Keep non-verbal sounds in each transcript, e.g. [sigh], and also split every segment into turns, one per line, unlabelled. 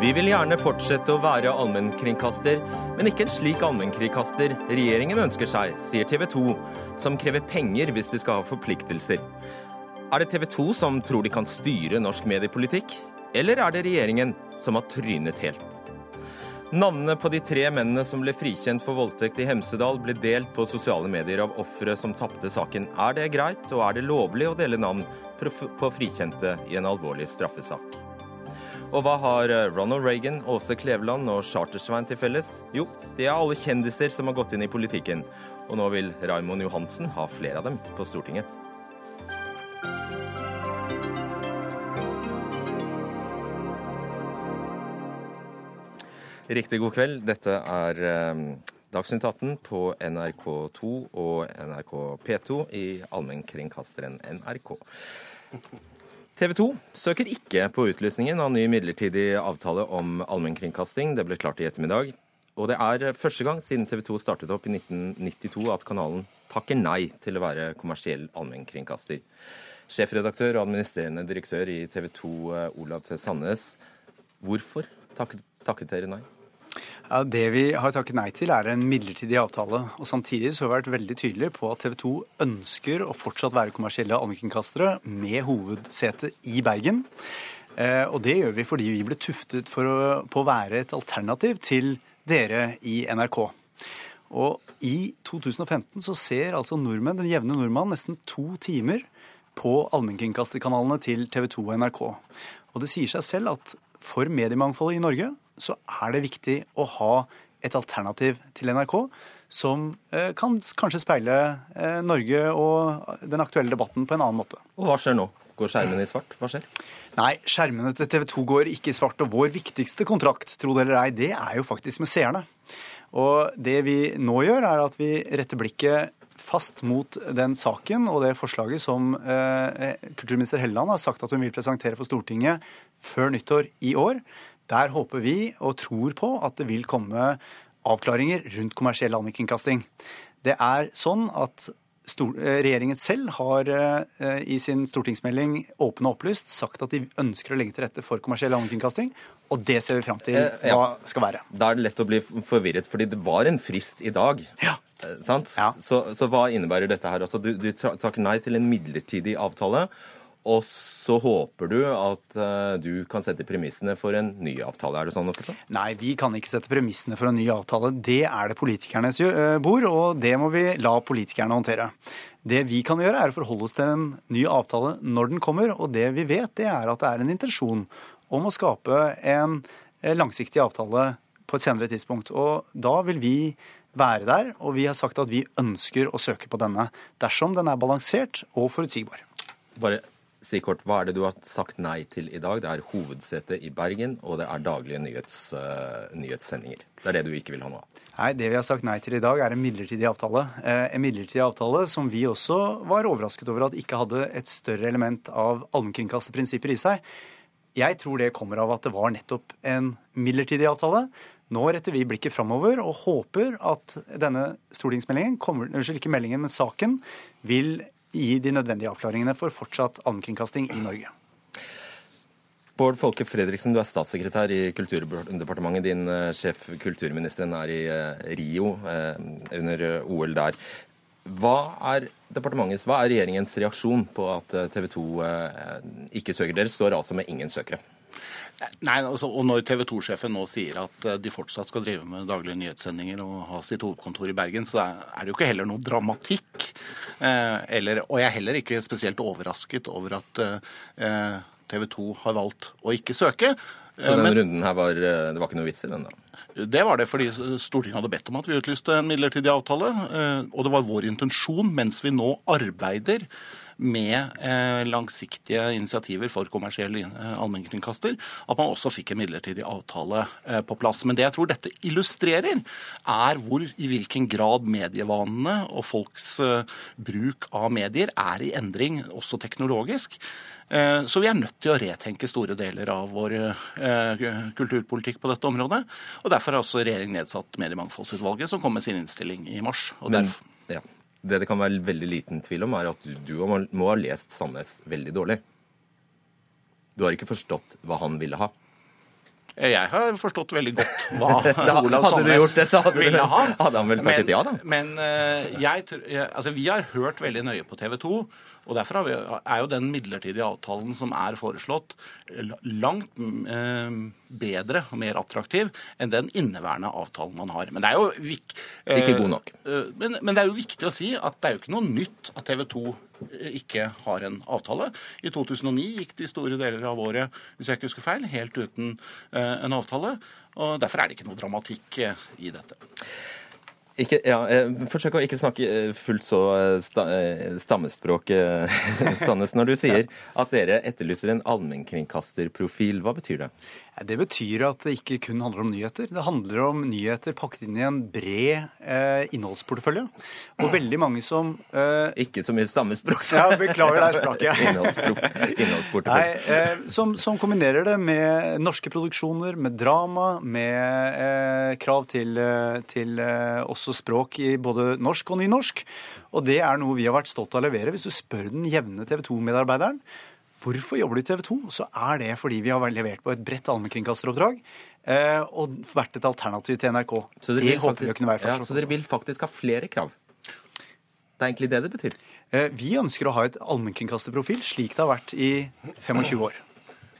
Vi vil gjerne fortsette å være allmennkringkaster, men ikke en slik allmennkringkaster regjeringen ønsker seg, sier TV 2, som krever penger hvis de skal ha forpliktelser. Er det TV 2 som tror de kan styre norsk mediepolitikk, eller er det regjeringen som har trynet helt? Navnene på de tre mennene som ble frikjent for voldtekt i Hemsedal, ble delt på sosiale medier av ofre som tapte saken. Er det greit, og er det lovlig å dele navn på frikjente i en alvorlig straffesak? Og hva har Ronald Reagan, Åse Kleveland og Chartersvein til felles? Jo, de er alle kjendiser som har gått inn i politikken. Og nå vil Raymond Johansen ha flere av dem på Stortinget. Riktig god kveld. Dette er eh, Dagsnytt 18 på NRK2 og NRK P2 i allmennkringkasteren NRK. TV 2 søker ikke på utlysningen av ny midlertidig avtale om allmennkringkasting. Det ble klart i ettermiddag. Og det er første gang siden TV 2 startet opp i 1992 at kanalen takker nei til å være kommersiell allmennkringkaster. Sjefredaktør og administrerende direktør i TV 2, Olav T. Sandnes. Hvorfor takket dere nei?
Ja, Det vi har takket nei til, er en midlertidig avtale. og Samtidig så har vi vært veldig tydelige på at TV 2 ønsker å fortsatt være kommersielle allmennkringkastere med hovedsete i Bergen. Eh, og det gjør vi fordi vi ble tuftet å, på å være et alternativ til dere i NRK. Og i 2015 så ser altså nordmenn, den jevne nordmann, nesten to timer på allmennkringkasterkanalene til TV 2 og NRK. Og det sier seg selv at for mediemangfoldet i Norge så er det viktig å ha et alternativ til NRK som eh, kan kanskje speile eh, Norge og den aktuelle debatten på en annen måte.
Og hva skjer nå? Går skjermene i svart? Hva skjer?
Nei, skjermene til TV 2 går ikke i svart. Og vår viktigste kontrakt, tro det eller ei, det er jo faktisk med seerne. Og det vi nå gjør, er at vi retter blikket fast mot den saken og det forslaget som eh, kulturminister Helleland har sagt at hun vil presentere for Stortinget før nyttår i år. Der håper vi og tror på at det vil komme avklaringer rundt kommersiell allmennkringkasting. Det er sånn at Regjeringen selv har eh, i sin stortingsmelding åpen og opplyst sagt at de ønsker å legge til rette for kommersiell allmennkringkasting. Og det ser vi fram til eh, hva skal være.
Da er det lett å bli forvirret, fordi det var en frist i dag.
Ja.
Eh, sant? Ja. Så, så, hva innebærer dette her? Altså, du, du takker nei til en midlertidig avtale. Og så håper du at uh, du kan sette premissene for en ny avtale. Er det sånn å forstå?
Nei, vi kan ikke sette premissene for en ny avtale. Det er det politikernes uh, bord, og det må vi la politikerne håndtere. Det vi kan gjøre, er å forholde oss til en ny avtale når den kommer. Og det vi vet, det er at det er en intensjon om å skape en eh, langsiktig avtale på et senere tidspunkt. Og da vil vi være der, og vi har sagt at vi ønsker å søke på denne dersom den er balansert og forutsigbar.
Bare Si kort, Hva er det du har sagt nei til i dag? Det er hovedsete i Bergen, og det er daglige nyhets, uh, nyhetssendinger. Det er det du ikke vil ha nå av?
Nei, det vi har sagt nei til i dag, er en midlertidig avtale. Eh, en midlertidig avtale som vi også var overrasket over at ikke hadde et større element av allmennkringkasterprinsipper i seg. Jeg tror det kommer av at det var nettopp en midlertidig avtale. Nå retter vi blikket framover og håper at denne stortingsmeldingen, kommer, unnskyld, ikke meldingen, men saken, vil gi de nødvendige avklaringene for fortsatt allmennkringkasting i Norge.
Bård Folke Fredriksen, du er statssekretær i Kulturdepartementet. Din uh, sjef, kulturministeren, er i uh, Rio uh, under OL der. Hva er hva er regjeringens reaksjon på at TV 2 ikke søker? Dere står altså med ingen søkere.
Nei, altså, og Når TV 2-sjefen nå sier at de fortsatt skal drive med daglige nyhetssendinger og ha sitt hovedkontor i Bergen, så er det jo ikke heller noe dramatikk Eh, eller, og jeg er heller ikke spesielt overrasket over at eh, TV 2 har valgt å ikke søke.
Så den Men, runden her var, det var ikke noe vits i den, da?
Det var det fordi Stortinget hadde bedt om at vi utlyste en midlertidig avtale. Og det var vår intensjon, mens vi nå arbeider med eh, langsiktige initiativer for kommersiell eh, allmennkringkaster, at man også fikk en midlertidig avtale eh, på plass. Men det jeg tror dette illustrerer, er hvor i hvilken grad medievanene og folks bruk av medier er i endring, også teknologisk. Så vi er nødt til å retenke store deler av vår kulturpolitikk på dette området. Og Derfor har også regjeringen nedsatt Mediemangfoldsutvalget, som kom med sin innstilling i mars.
Men, ja. Det det kan være veldig liten tvil om, er at du, må ha lest Sandnes veldig dårlig. Du har ikke forstått hva han ville ha.
Jeg har forstått veldig godt [laughs] hva Olav Sandnes
det,
ville ha.
hadde han vel takket
men,
ja, da?
Men eh, jeg, altså, vi har hørt veldig nøye på TV 2. Og derfor er jo den midlertidige avtalen som er foreslått, langt eh, bedre og mer attraktiv enn den inneværende avtalen man har. Men det er jo vik, eh,
Ikke god nok.
eh, Men, men det er jo viktig å si at det er jo ikke noe nytt at TV 2 ikke har en avtale. I 2009 gikk de store deler av året, hvis jeg ikke husker feil, helt uten eh, en avtale. Og Derfor er det ikke noe dramatikk eh, i dette.
Ikke, ja, eh, forsøk å ikke snakke eh, fullt så eh, sta, stammespråk, [laughs] Sandnes. Når du sier at dere etterlyser en allmennkringkasterprofil, hva betyr det?
Det betyr at det ikke kun handler om nyheter. Det handler om nyheter pakket inn i en bred eh, innholdsportefølje. Og veldig mange som eh,
Ikke så mye stammespråk,
Ja, beklager deg, språket. [laughs]
Innholdsportefølje.
Nei, eh, som, som kombinerer det med norske produksjoner, med drama, med eh, krav til, eh, til eh, også språk i både norsk og nynorsk. Og det er noe vi har vært stolt av å levere. Hvis du spør den jevne TV 2-medarbeideren hvorfor jobber du i TV 2, så er det fordi vi har levert på et bredt allmennkringkasteroppdrag eh, og vært et alternativ til NRK.
Så
det
dere, vil
håper
faktisk, ja, så dere vil faktisk ha flere krav? Det er egentlig det det betyr.
Eh, Vi ønsker å ha et allmennkringkasterprofil slik det har vært i 25 år.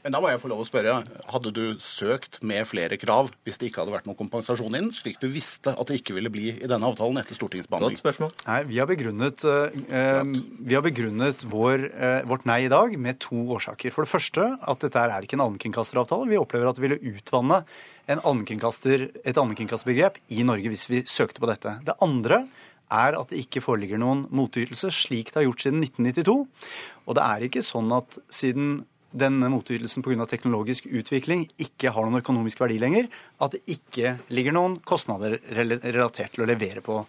Men da må jeg få lov å spørre, hadde du søkt med flere krav hvis det ikke hadde vært noen kompensasjon inn, slik du visste at det ikke ville bli i denne avtalen etter
Godt spørsmål.
Nei, Vi har begrunnet, eh, eh, vi har begrunnet vår, eh, vårt nei i dag med to årsaker. For det første at dette er ikke en allmennkringkasteravtale. Vi opplever at det ville utvanne en allmennkringkaster, et allmennkringkasterbegrep i Norge hvis vi søkte på dette. Det andre er at det ikke foreligger noen motytelse, slik det har gjort siden 1992. Og det er ikke sånn at siden denne motytelsen pga. teknologisk utvikling ikke har noen økonomisk verdi lenger, at det ikke ligger noen kostnader relatert til å levere på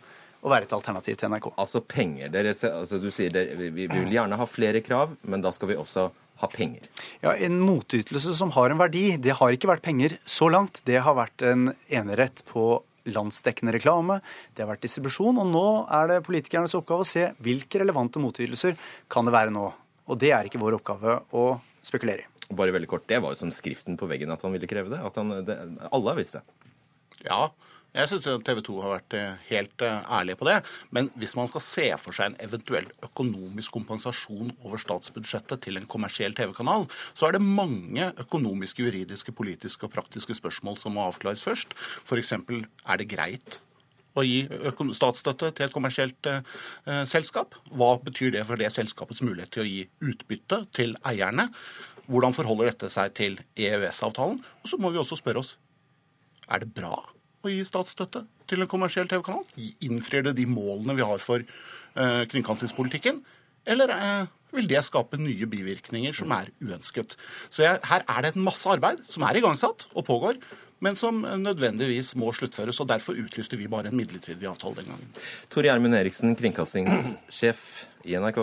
å være et alternativ til NRK.
Altså penger. Dere, altså, du sier dere, vi, vi vil gjerne ha flere krav, men da skal vi også ha penger.
Ja, En motytelse som har en verdi, det har ikke vært penger så langt. Det har vært en enerett på landsdekkende reklame, det har vært distribusjon, og nå er det politikernes oppgave å se hvilke relevante motytelser kan det være nå. Og det er ikke vår oppgave å spekulere i.
Bare veldig kort, Det var jo som skriften på veggen at han ville kreve det. At han, det alle har visst det.
Ja, jeg syns TV 2 har vært eh, helt eh, ærlige på det. Men hvis man skal se for seg en eventuell økonomisk kompensasjon over statsbudsjettet til en kommersiell TV-kanal, så er det mange økonomiske, juridiske, politiske og praktiske spørsmål som må avklares først. F.eks. er det greit å gi statsstøtte til et kommersielt eh, eh, selskap? Hva betyr det for det selskapets mulighet til å gi utbytte til eierne? Hvordan forholder dette seg til EØS-avtalen? Og så må vi også spørre oss er det bra å gi statsstøtte til en kommersiell TV-kanal? Innfrir det de målene vi har for eh, kringkastingspolitikken? Eller eh, vil det skape nye bivirkninger som er uønsket? Så jeg, her er det et masse arbeid som er igangsatt og pågår, men som nødvendigvis må sluttføres. og Derfor utlyste vi bare en midlertidig avtale den gangen.
Tor Gjermund Eriksen, kringkastingssjef i NRK.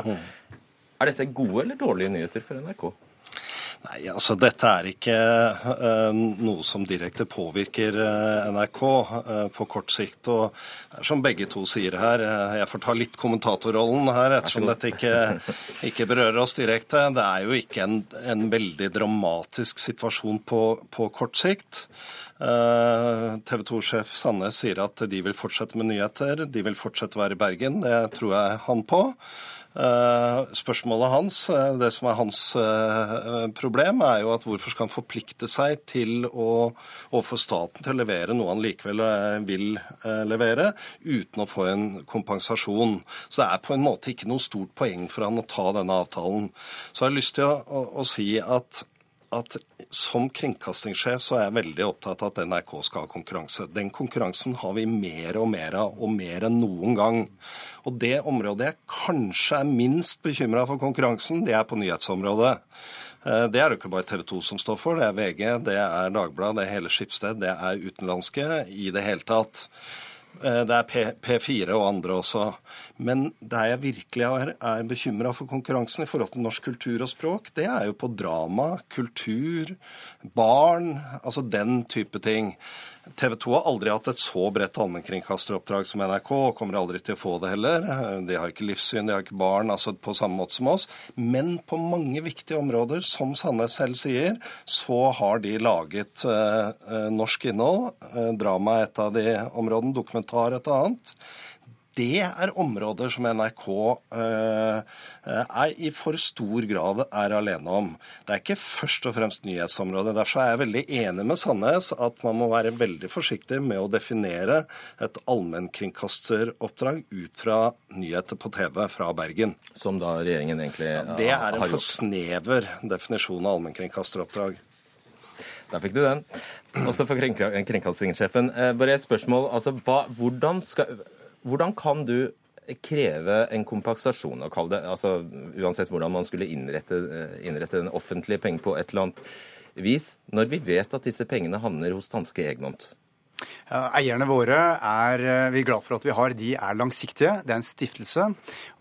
Er dette gode eller dårlige nyheter for NRK?
Nei, altså Dette er ikke uh, noe som direkte påvirker uh, NRK uh, på kort sikt. og det er Som begge to sier her, jeg får ta litt kommentatorrollen her, ettersom dette ikke, ikke berører oss direkte. Det er jo ikke en, en veldig dramatisk situasjon på, på kort sikt. TV 2-sjef Sandnes sier at de vil fortsette med nyheter. De vil fortsette å være i Bergen. Det tror jeg han på. Eh, Spørsmålet hans, eh, det som er hans eh, problem, er jo at hvorfor skal han forplikte seg til å overfor staten til å levere noe han likevel eh, vil eh, levere, uten å få en kompensasjon. Så det er på en måte ikke noe stort poeng for han å ta denne avtalen. Så jeg har lyst til å, å, å si at at som kringkastingssjef så er jeg veldig opptatt av at NRK skal ha konkurranse. Den konkurransen har vi mer og mer av, og mer enn noen gang. Og det området jeg kanskje er minst bekymra for konkurransen, det er på nyhetsområdet. Eh, Det er det ikke bare TV 2 som står for, det er VG, det er Dagbladet, det er hele Skipsted, det er utenlandske i det hele tatt. Eh, Det er P- P4 og andre også. Men der jeg virkelig er, er bekymra for konkurransen i forhold til norsk kultur og språk, det er jo på drama, kultur, barn, altså den type ting. TV 2 har aldri hatt et så bredt allmennkringkasteroppdrag som NRK, og kommer aldri til å få det heller. De har ikke livssyn, de har ikke barn altså på samme måte som oss. Men på mange viktige områder, som Sandnes selv sier, så har de laget eh, eh norsk innhold. Eh, drama er et av de områdene, dokumentar et annet det er områder som NRK eh, er i for stor grad er alene om. Det er ikke først og fremst nyhetsområdet. Derfor er jeg veldig enig med Sandnes at man må være veldig forsiktig med å definere et allmennkringkasteroppdrag ut fra nyheter på TV fra Bergen.
Som da regjeringen egentlig
har gjort? Det er en for snever definisjon av allmennkringkasteroppdrag.
Der fikk du den. Også for kringkastingssjefen. Eh, bare et spørsmål. Altså, hva, hvordan skal hvordan kan du kreve en kompensasjon, og kalle det, altså uansett hvordan man skulle innrette, eh, innrette den offentlige penger på et eller annet vis, når vi vet at disse pengene havner hos danske Egmont?
Eierne våre er eh, vi glad for at vi har. De er langsiktige. Det er en stiftelse.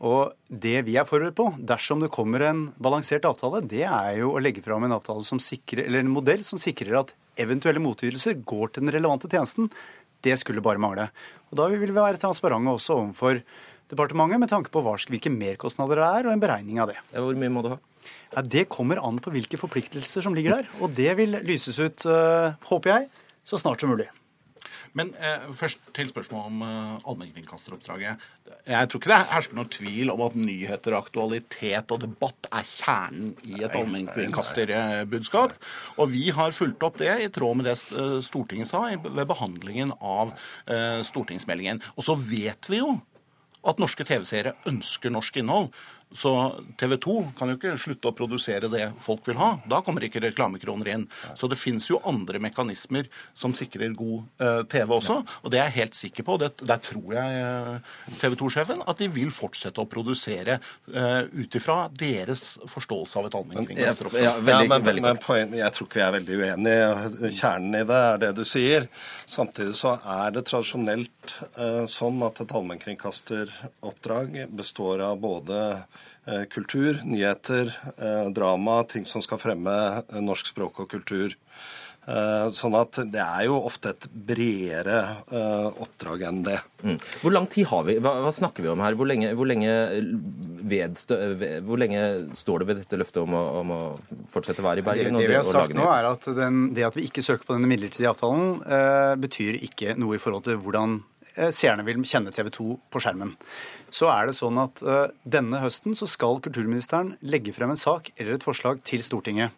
Og det vi er forberedt på, dersom det kommer en balansert avtale, det er jo å legge fram en, avtale som sikrer, eller en modell som sikrer at eventuelle motytelser går til den relevante tjenesten. Det skulle bare mangle. Og Da vil vi være transparente også overfor departementet med tanke på hvilke merkostnader det er, og en beregning av det.
Hvor mye må du ha?
Ja, Det kommer an på hvilke forpliktelser som ligger der. Og det vil lyses ut, uh, håper jeg, så snart som mulig.
Men eh, først til spørsmålet om eh, allmennkringkasteroppdraget. Jeg tror ikke det hersker noen tvil om at nyheter, aktualitet og debatt er kjernen i et allmennkringkasterbudskap. Og vi har fulgt opp det i tråd med det eh, Stortinget sa ved behandlingen av eh, stortingsmeldingen. Og så vet vi jo at norske TV-seere ønsker norsk innhold. Så TV 2 kan jo ikke slutte å produsere det folk vil ha. Da kommer ikke reklamekroner inn. Så det finnes jo andre mekanismer som sikrer god eh, TV også. Og det er jeg helt sikker på. Det, der tror jeg eh, TV 2-sjefen at de vil fortsette å produsere eh, ut ifra deres forståelse av et allmennkringkasteroppdrag.
Ja, ja, men, men poen, jeg tror ikke vi er veldig uenige. Kjernen i det er det du sier. Samtidig så er det tradisjonelt sånn at et allmennkringkasteroppdrag består av både kultur, nyheter, eh, drama, ting som skal fremme eh, norsk språk og kultur. Sånn at det er jo ofte et bredere oppdrag enn det.
Mm. Hvor lang tid har vi? Hva, hva snakker vi om her? Hvor lenge, hvor, lenge vedstø, hvor lenge, står det ved dette løftet om å, om å fortsette å være i Bergen?
Det, det vi har sagt nå er at den, Det at vi ikke søker på denne midlertidige avtalen, eh, betyr ikke noe i forhold til hvordan seerne vil kjenne TV 2 på skjermen så er det sånn at uh, denne høsten så skal kulturministeren legge frem en sak eller et forslag til Stortinget.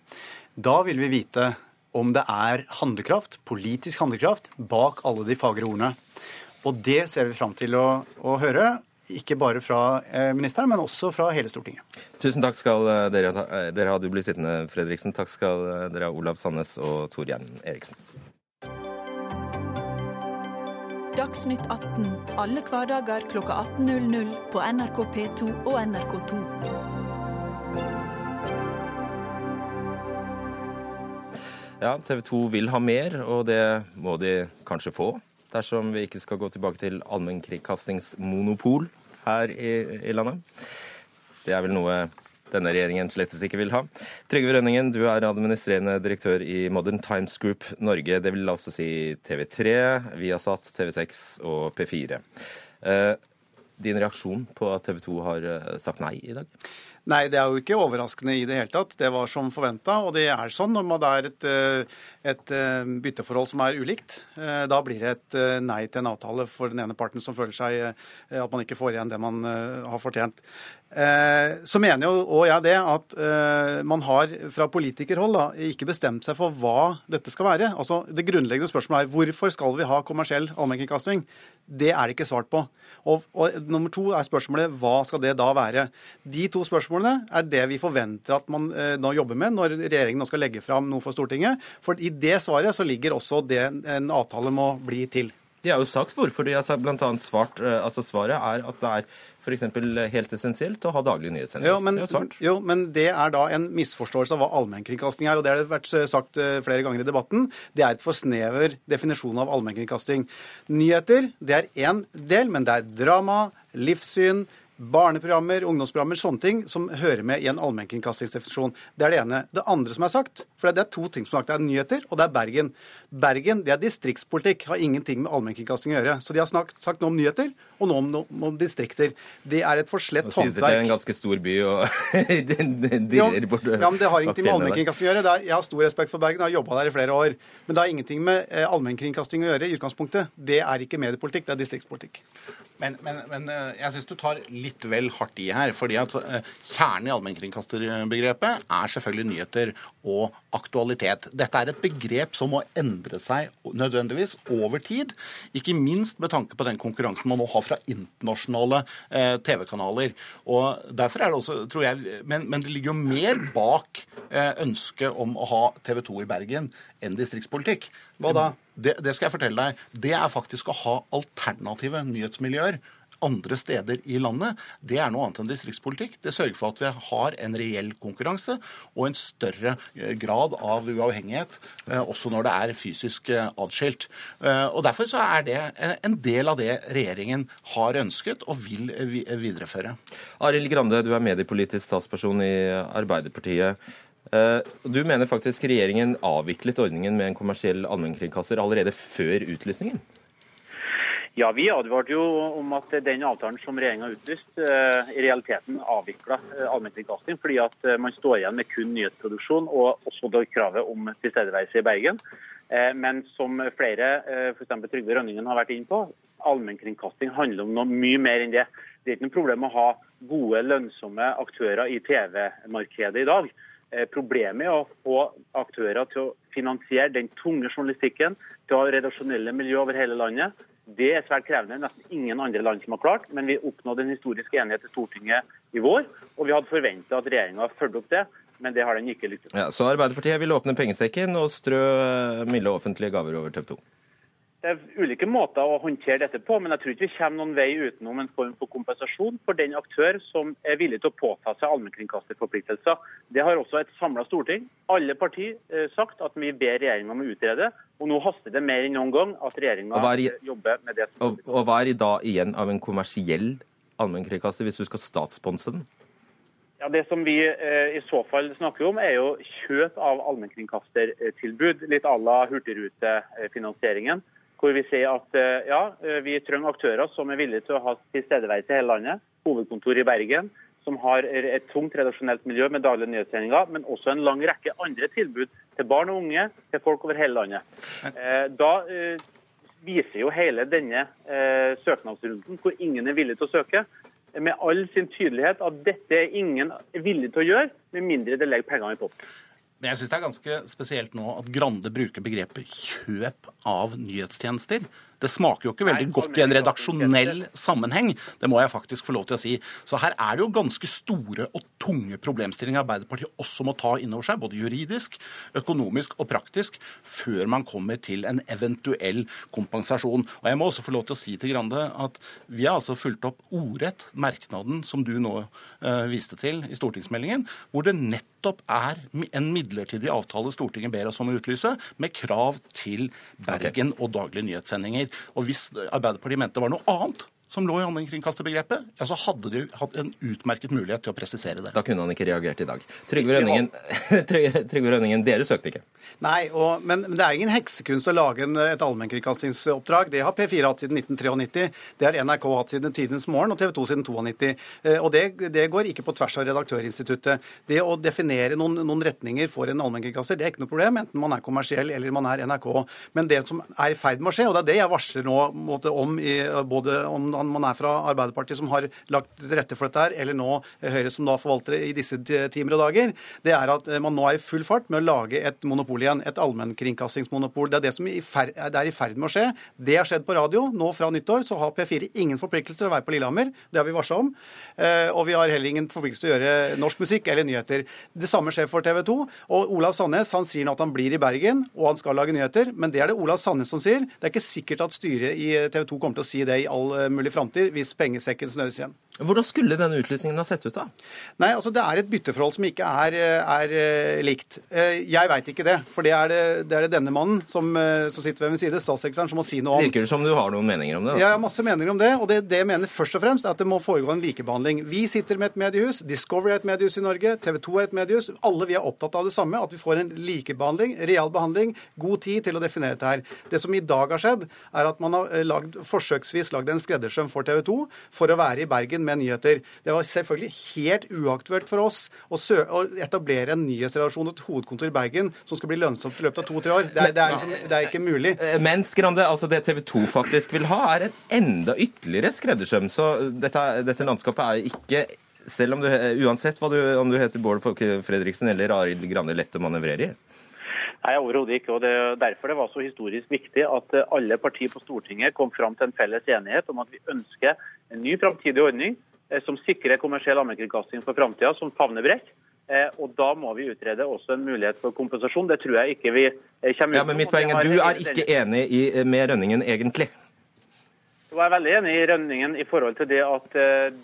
Da vil vi vite om det er handlekraft, politisk handlekraft, bak alle de fagre ordene. Og det ser vi fram til å, å høre. Ikke bare fra eh, ministeren, men også fra hele Stortinget.
Tusen takk skal eh, dere ha. Dere hadde blitt sittende, Fredriksen. Takk skal dere ha, Olav Sandnes og Tor Jern Eriksen.
Dagsnytt 18 alle hverdager klokka 18.00 på NRK P2 og NRK2.
Ja, TV 2 vil ha mer, og det må de kanskje få. Dersom vi ikke skal gå tilbake til allmennkringkastingsmonopol her i, i landet. Det er vel noe denne regjeringen slettes ikke vil ha. Trygve Rønningen, du er administrerende direktør i Modern Times Group Norge. Det vil altså si TV3, Viasat, TV6 og P4. Eh, din reaksjon på at TV 2 har eh, sagt nei i dag?
Nei, det er jo ikke overraskende i det hele tatt. Det var som forventa. Og det er sånn når det er et, eh, et, bytteforhold som er ulikt. Da blir det et nei til en avtale for den ene parten som føler seg at man ikke får igjen det man har fortjent. Eh, så mener jo òg jeg det at eh, man har fra politikerhold da, ikke bestemt seg for hva dette skal være. Altså, Det grunnleggende spørsmålet er hvorfor skal vi ha kommersiell allmennkringkasting? Det er det ikke svart på. Og, og, nummer to er spørsmålet hva skal det da være? De to spørsmålene er det vi forventer at man eh, nå jobber med når regjeringen nå skal legge fram noe for Stortinget. For i det svaret så ligger også det en avtale må bli til.
De har jo sagt hvorfor. De har blant annet svart, eh, altså Svaret er at det er f.eks. helt essensielt å ha daglige nyhetssendinger.
Jo, men, det jo, men det er da en misforståelse av hva allmennkringkasting er. og Det har det vært sagt eh, flere ganger i debatten. Det er et for snever definisjon av allmennkringkasting. Nyheter det er én del, men det er drama, livssyn, Barneprogrammer, ungdomsprogrammer, sånne ting som hører med i en allmennkringkastingsdefinisjon. Det er det ene. Det andre som er sagt, for det er to ting som er sagt, det er nyheter, og det er Bergen. Bergen det er distriktspolitikk, har ingenting med allmennkringkasting å gjøre. Så de har snakket, sagt noe om nyheter, og noe om, noe om distrikter. Det er et forslett
håndverk. Det er
en
ganske stor by og [laughs]
Ja, ja, men Det har ingenting med allmennkringkasting å gjøre. Er, jeg har stor respekt for Bergen, jeg har jobba der i flere år. Men det har ingenting med eh, allmennkringkasting å gjøre i utgangspunktet. Det er ikke mediepolitikk, det er distriktspolitikk.
Men, men, men eh, jeg syns du tar litt vel hardt i her. fordi at eh, Kjernen i allmennkringkasterbegrepet er selvfølgelig nyheter og aktualitet. Dette er et begrep som må endre seg nødvendigvis over tid. Ikke minst med tanke på den konkurransen man nå har fra internasjonale eh, TV-kanaler. Og derfor er det også, tror jeg, men, men det ligger jo mer bak ønsket om å ha TV 2 i Bergen enn distriktspolitikk.
Hva da?
Det, det skal jeg fortelle deg. Det er faktisk å ha alternative nyhetsmiljøer andre steder i landet. Det er noe annet enn distriktspolitikk. Det sørger for at vi har en reell konkurranse og en større eh, grad av uavhengighet, eh, også når det er fysisk adskilt. Eh, Og Derfor så er det en del av det regjeringen har ønsket og vil videreføre.
Arild Grande, du er mediepolitisk statsperson i Arbeiderpartiet. Eh, Du mener faktisk regjeringen avviklet ordningen med en kommersiell allmennkringkaster allerede før utlysningen?
Ja, Vi advarte jo om at den avtalen som regjeringa har utlyst, eh, i realiteten avvikla eh, allmennkringkasting, fordi at man står igjen med kun nyhetsproduksjon og også da kravet om tilstedeværelse i Bergen. Men som flere, f.eks. Trygve Rønningen, har vært inne på, allmennkringkasting handler om noe mye mer enn det. Det er ikke noe problem å ha gode, lønnsomme aktører i TV-markedet i dag. Eh, Problemet er å få aktører til å finansiere den tunge journalistikken, til å ha redaksjonelle miljø over hele landet. Det er svært krevende. Nesten ingen andre land som har klart. Men vi oppnådde en historisk enighet i Stortinget i vår, og vi hadde forventa at regjeringa fulgte opp det, men det har den ikke lyktes med.
Ja, så Arbeiderpartiet vil åpne pengesekken og strø milde offentlige gaver over TV 2.
Det er ulike måter å håndtere dette på, men jeg tror ikke vi kommer noen vei utenom en form for kompensasjon for den aktør som er villig til å påta seg allmennkringkasterforpliktelser. Det har også et samla storting, alle partier, eh, sagt at vi ber regjeringa om å utrede. Og nå haster det mer enn noen gang at regjeringa
er
jobber med det. som
Og, og hva er i da igjen av en kommersiell allmennkringkaster hvis du skal statssponse den?
Ja, Det som vi eh, i så fall snakker om, er jo kjøp av allmennkringkastertilbud. Litt à la hurtigrutefinansieringen. Hvor vi sier at eh, ja, eh, vi trenger aktører som er villige til å ha tilstedeværelse i hele landet. Hovedkontor i Bergen, som har et tungt redaksjonelt miljø med daglige nyhetssendinger, men også en lang rekke andre tilbud til barn og unge, til folk over hele landet. Eh, Da viser jo hele denne søknadsrunden, hvor ingen er villig til å søke, med all sin tydelighet at dette er ingen villig til å gjøre, med mindre det legger pengene i potten.
Men jeg syns det er ganske spesielt nå at Grande bruker begrepet kjøp av nyhetstjenester. Det smaker jo ikke veldig
Nei,
godt i en redaksjonell sammenheng. Det må jeg faktisk få lov til å si. Så her er det jo ganske store og tunge problemstillinger Arbeiderpartiet også må ta inn over seg, både juridisk, økonomisk og praktisk, før man kommer til en eventuell kompensasjon. Og jeg må også få lov til å si til Grande at vi har altså fulgt opp ordrett merknaden som du nå eh, viste til i stortingsmeldingen, hvor det nettopp er en midlertidig avtale Stortinget ber oss om å utlyse, med krav til Bergen og daglige nyhetssendinger. Og hvis Arbeiderpartiet mente det var noe annet som lå i allmennkringkasterbegrepet, ja, så hadde de hatt en utmerket mulighet til å presisere det.
Da kunne han ikke reagert i dag. Trygve Rønningen, [laughs] Trygve Rønningen dere søkte ikke.
Nei, og, men, men det er ingen heksekunst å lage en, et allmennkringkastingsoppdrag. Det har P4 hatt siden 1993. Det har NRK hatt siden Tidens Morgen og TV 2 siden 92. Eh, Og det, det går ikke på tvers av Redaktørinstituttet. Det å definere noen, noen retninger for en allmennkringkaster, det er ikke noe problem, enten man er kommersiell eller man er NRK. Men det som er i ferd med å skje, og det er det jeg varsler nå måte, om, i, både om man er fra Arbeiderpartiet som har lagt til rette for dette her, eller nå Høyre som da forvalter det i disse timer og dager, det er at eh, man nå er i full fart med å lage et monopol igjen. Et allmennkringkastingsmonopol. Det er det som er i ferd med å skje. Det har skjedd på radio. Nå fra nyttår så har P4 ingen forpliktelser til å være på Lillehammer. Det har vi varsla om. Eh, Og vi har heller ingen forpliktelse til å gjøre norsk musikk eller nyheter. Det samme skjer for TV 2. Og Olav Sandnes han sier nå at han blir i Bergen, og han skal lage nyheter. Men det er det Olav Sandnes som sier. Det er ikke sikkert at styret i TV 2 kommer til å si det i all eh, mulig framtid, hvis pengesekken snøres igjen.
Hvordan skulle denne utlysningen ha sett ut, da?
Nei, altså Det er et bytteforhold som ikke er, er uh, likt. Uh, jeg veit ikke det. For det er det, det er det, denne mannen som, uh, som, sitter ved min side, statssekretæren, som må si noe om.
Virker det som du har noen meninger om det? Da?
Jeg har masse meninger om det. Og det, det jeg mener først og fremst er at det må foregå en likebehandling. Vi sitter med et mediehus. Discovery er et mediehus i Norge. TV 2 er et mediehus. Alle vi er opptatt av det samme. At vi får en likebehandling, real behandling, god tid til å definere dette her. Det som i dag har skjedd, er at man har lagd, forsøksvis lagd en skreddersøm for TV 2 for å være i Bergen med nyheter. Det var selvfølgelig helt uaktuelt for oss å, etablere en nyhetsredaksjon og et hovedkontor i Bergen som skal bli lønnsomt i løpet av to-tre år. Det er, det, er, liksom, det er, ikke mulig.
Eh, men Skrande, altså det TV 2 faktisk vil ha, er et enda ytterligere skreddersøm. Så dette, dette landskapet er ikke selv om du, uansett du, om du heter Bård Folke Fredriksen eller Arild Grande, lett å manøvrere i?
Nei, overhodet ikke. og det er Derfor det var så historisk viktig at alle partier på Stortinget kom fram til en felles enighet om at vi ønsker en ny framtidig ordning Eh, som sikrer kommersiell allmennkringkasting for framtida, som favner bredt. Eh, og Da må vi utrede også en mulighet for kompensasjon. Det tror jeg ikke vi eh, kommer
ut ja, men mitt poeng er, Du er ikke enig i, med Rønningen, egentlig?
Jeg er veldig enig i Rønningen i forhold til det at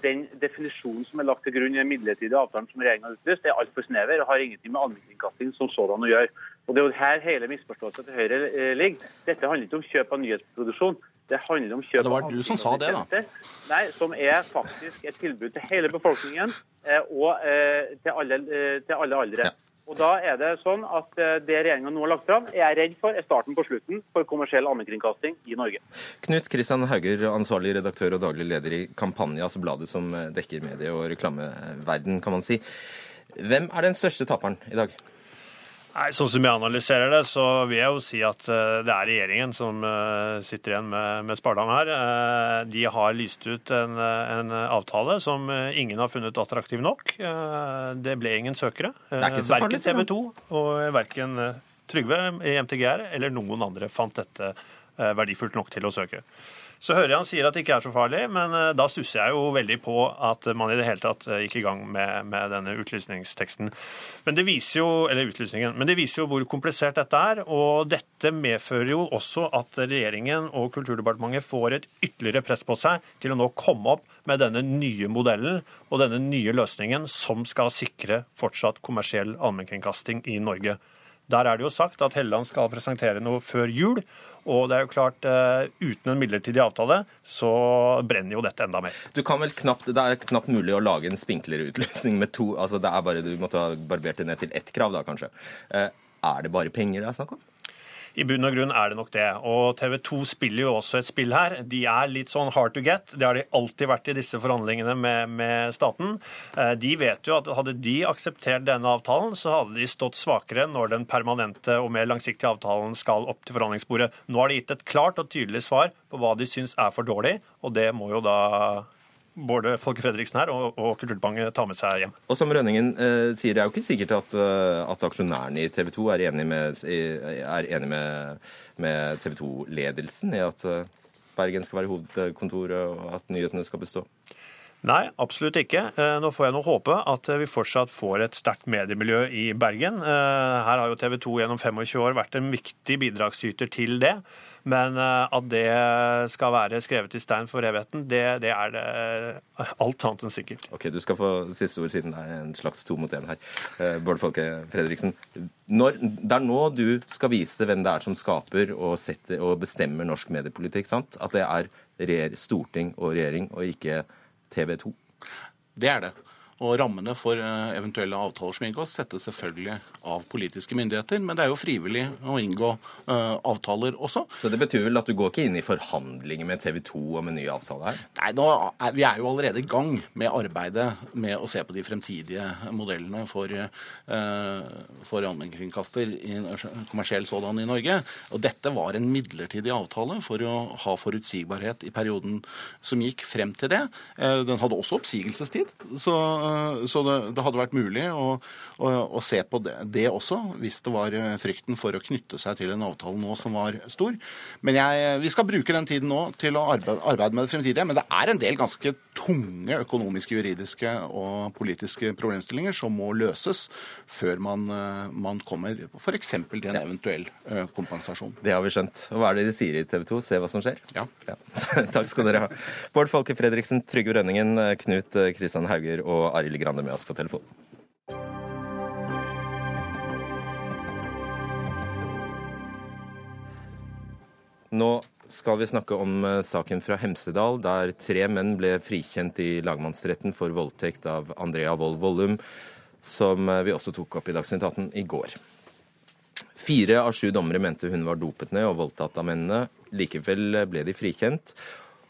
den definisjonen som er lagt til grunn i den midlertidige avtalen som regjeringa har utlyst, er altfor snever og har ingenting med allmennkringkasting som sådan å gjøre. Og Det er jo her hele misforståelsen til Høyre ligger. Dette handler ikke om kjøp av nyhetsproduksjon. Det handler om kjøp
av Det var du som sa det, da.
Nei, som er faktisk et tilbud til hele befolkningen eh, og eh, til alle, eh, til alle aldre. Ja. Og da er Det sånn at det regjeringa nå har lagt fram, er jeg redd for er starten på slutten for kommersiell allmennkringkasting i Norge.
Knut Kristian Hauger, ansvarlig redaktør og daglig leder i Kampanje, altså bladet som dekker medie- og reklameverden, kan man si. Hvem er den største taperen i dag?
Nei, Sånn som jeg analyserer det, så vil jeg jo si at eh, det er regjeringen som eh, sitter igjen med, med spardam her. Eh, de har lyst ut en, en, avtale som ingen har funnet attraktiv nok. Det ble ingen søkere. Verken TV 2 og verken Trygve i MTGR eller noen andre fant dette verdifullt nok til å søke. Så hører jeg han sier at det ikke er så farlig, men eh, da stusser jeg jo veldig på at man i det hele tatt eh, gikk i gang med, med denne utlysningsteksten. Men det viser jo, eller utlysningen, men det viser jo hvor komplisert dette er. Og dette medfører jo også at regjeringen og Kulturdepartementet får et ytterligere press på seg til å nå komme opp med denne nye modellen og denne nye løsningen som skal sikre fortsatt kommersiell allmennkringkasting i Norge. Der er det jo sagt at Helleland skal presentere noe før jul. Og det er jo klart, uh, uten en midlertidig avtale så brenner jo dette enda mer.
Du kan vel knapt, Det er knapt mulig å lage en spinklere utløsning med to altså det er bare, Du måtte ha barbert det ned til ett krav, da kanskje. Uh, er det bare penger det er snakk om?
I bunn og grunn er det nok det. Og TV 2 spiller jo også et spill her. De er litt sånn hard to get. Det har de alltid vært i disse forhandlingene med, med staten. Eh, de vet jo at hadde de akseptert denne avtalen, så hadde de stått svakere når den permanente og mer langsiktige avtalen skal opp til forhandlingsbordet. Nå har de gitt et klart og tydelig svar på hva de syns er for dårlig, og det må jo da både Folke Fredriksen her og, og Kulturdepartementet tar med seg hjem.
Og som Rønningen eh, sier, det er jo ikke sikkert at, eh, at aksjonærene i TV 2 er enig med, med, med TV 2-ledelsen i at eh, Bergen skal være hovedkontoret, og at nyhetene skal bestå?
Nei, absolutt ikke. Eh, nå får jeg nå håpe at vi fortsatt får et sterkt mediemiljø i Bergen. Her har jo TV 2 gjennom 25 år vært en viktig bidragsyter til det. Men eh, at det skal være skrevet i stein for evigheten, det, det, er det alt annet enn sikkert.
Ok, Du skal få siste ord siden det er en slags to mot én her. Eh, Bård Folke Fredriksen. Når, det er nå du skal vise hvem det er som skaper og, setter, og bestemmer norsk mediepolitikk. sant? At det er storting og regjering, og ikke TV 2.
Det er det. Og rammene for eh, eventuelle avtaler som inngås, settes selvfølgelig av politiske myndigheter. Men det er jo frivillig å inngå uh, avtaler også.
Så det betyr vel at du går ikke inn i forhandlinger med TV 2 om en ny avtale her?
Nei, er, vi er jo allerede i gang med arbeidet med å se på de fremtidige modellene for, uh, for allmennkringkaster i kommersiell sådan i Norge. Og dette var en midlertidig avtale for å ha forutsigbarhet i perioden som gikk frem til det. Den hadde også oppsigelsestid. så Eh, så det, det, hadde vært mulig å, å, å se på det, det, også, hvis det var eh, frykten for å knytte seg til en avtale nå som var stor. Men jeg, vi skal bruke den tiden nå til å arbeide, arbeide med det fremtidige. Men det er en del ganske tunge økonomiske, juridiske og politiske problemstillinger som må løses før man, eh, man kommer f.eks. til en eventuell eh, kompensasjon.
Det har vi skjønt. Og hva er det de sier i TV 2? Se hva som skjer?
Ja. [laughs]
Takk skal dere ha. Bård Folke Fredriksen, Trygve Rønningen, Knut Kristian Hauger og Arild Grande med oss på telefon. Nå skal vi snakke om eh, saken fra Hemsedal, der tre menn ble frikjent i lagmannsretten for voldtekt av Andrea Wold Vollum, som eh, vi også tok opp i Dagsnytt 18 i går. Fire av sju dommere mente hun var dopet ned og voldtatt av mennene. Likevel ble de frikjent.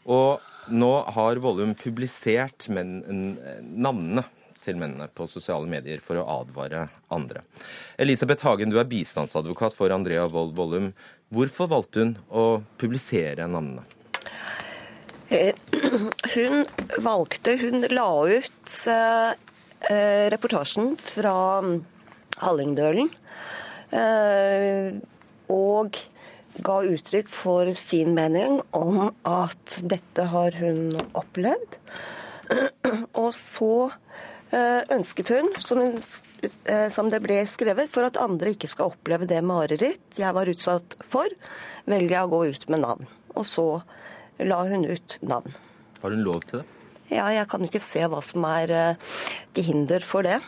Og nå har Vollum publisert navnene til mennene på sosiale medier for å advare andre. Elisabeth Hagen, du er bistandsadvokat for Andrea Wold Vollum. Hvorfor valgte hun å publisere navnene?
Eh, [clears throat] hun valgte Hun la ut eh, eh, reportasjen fra Hallingdølen. Og ga uttrykk for sin mening om at dette har hun opplevd. [clears throat] Og så ønsket hun, som, hun, som, det ble skrevet, for at andre ikke skal oppleve det mareritt jeg var utsatt for, velger jeg å gå ut med navn. Og så la hun ut navn.
Har hun lov til det?
Ja, jeg kan ikke se hva som er til hinder for det.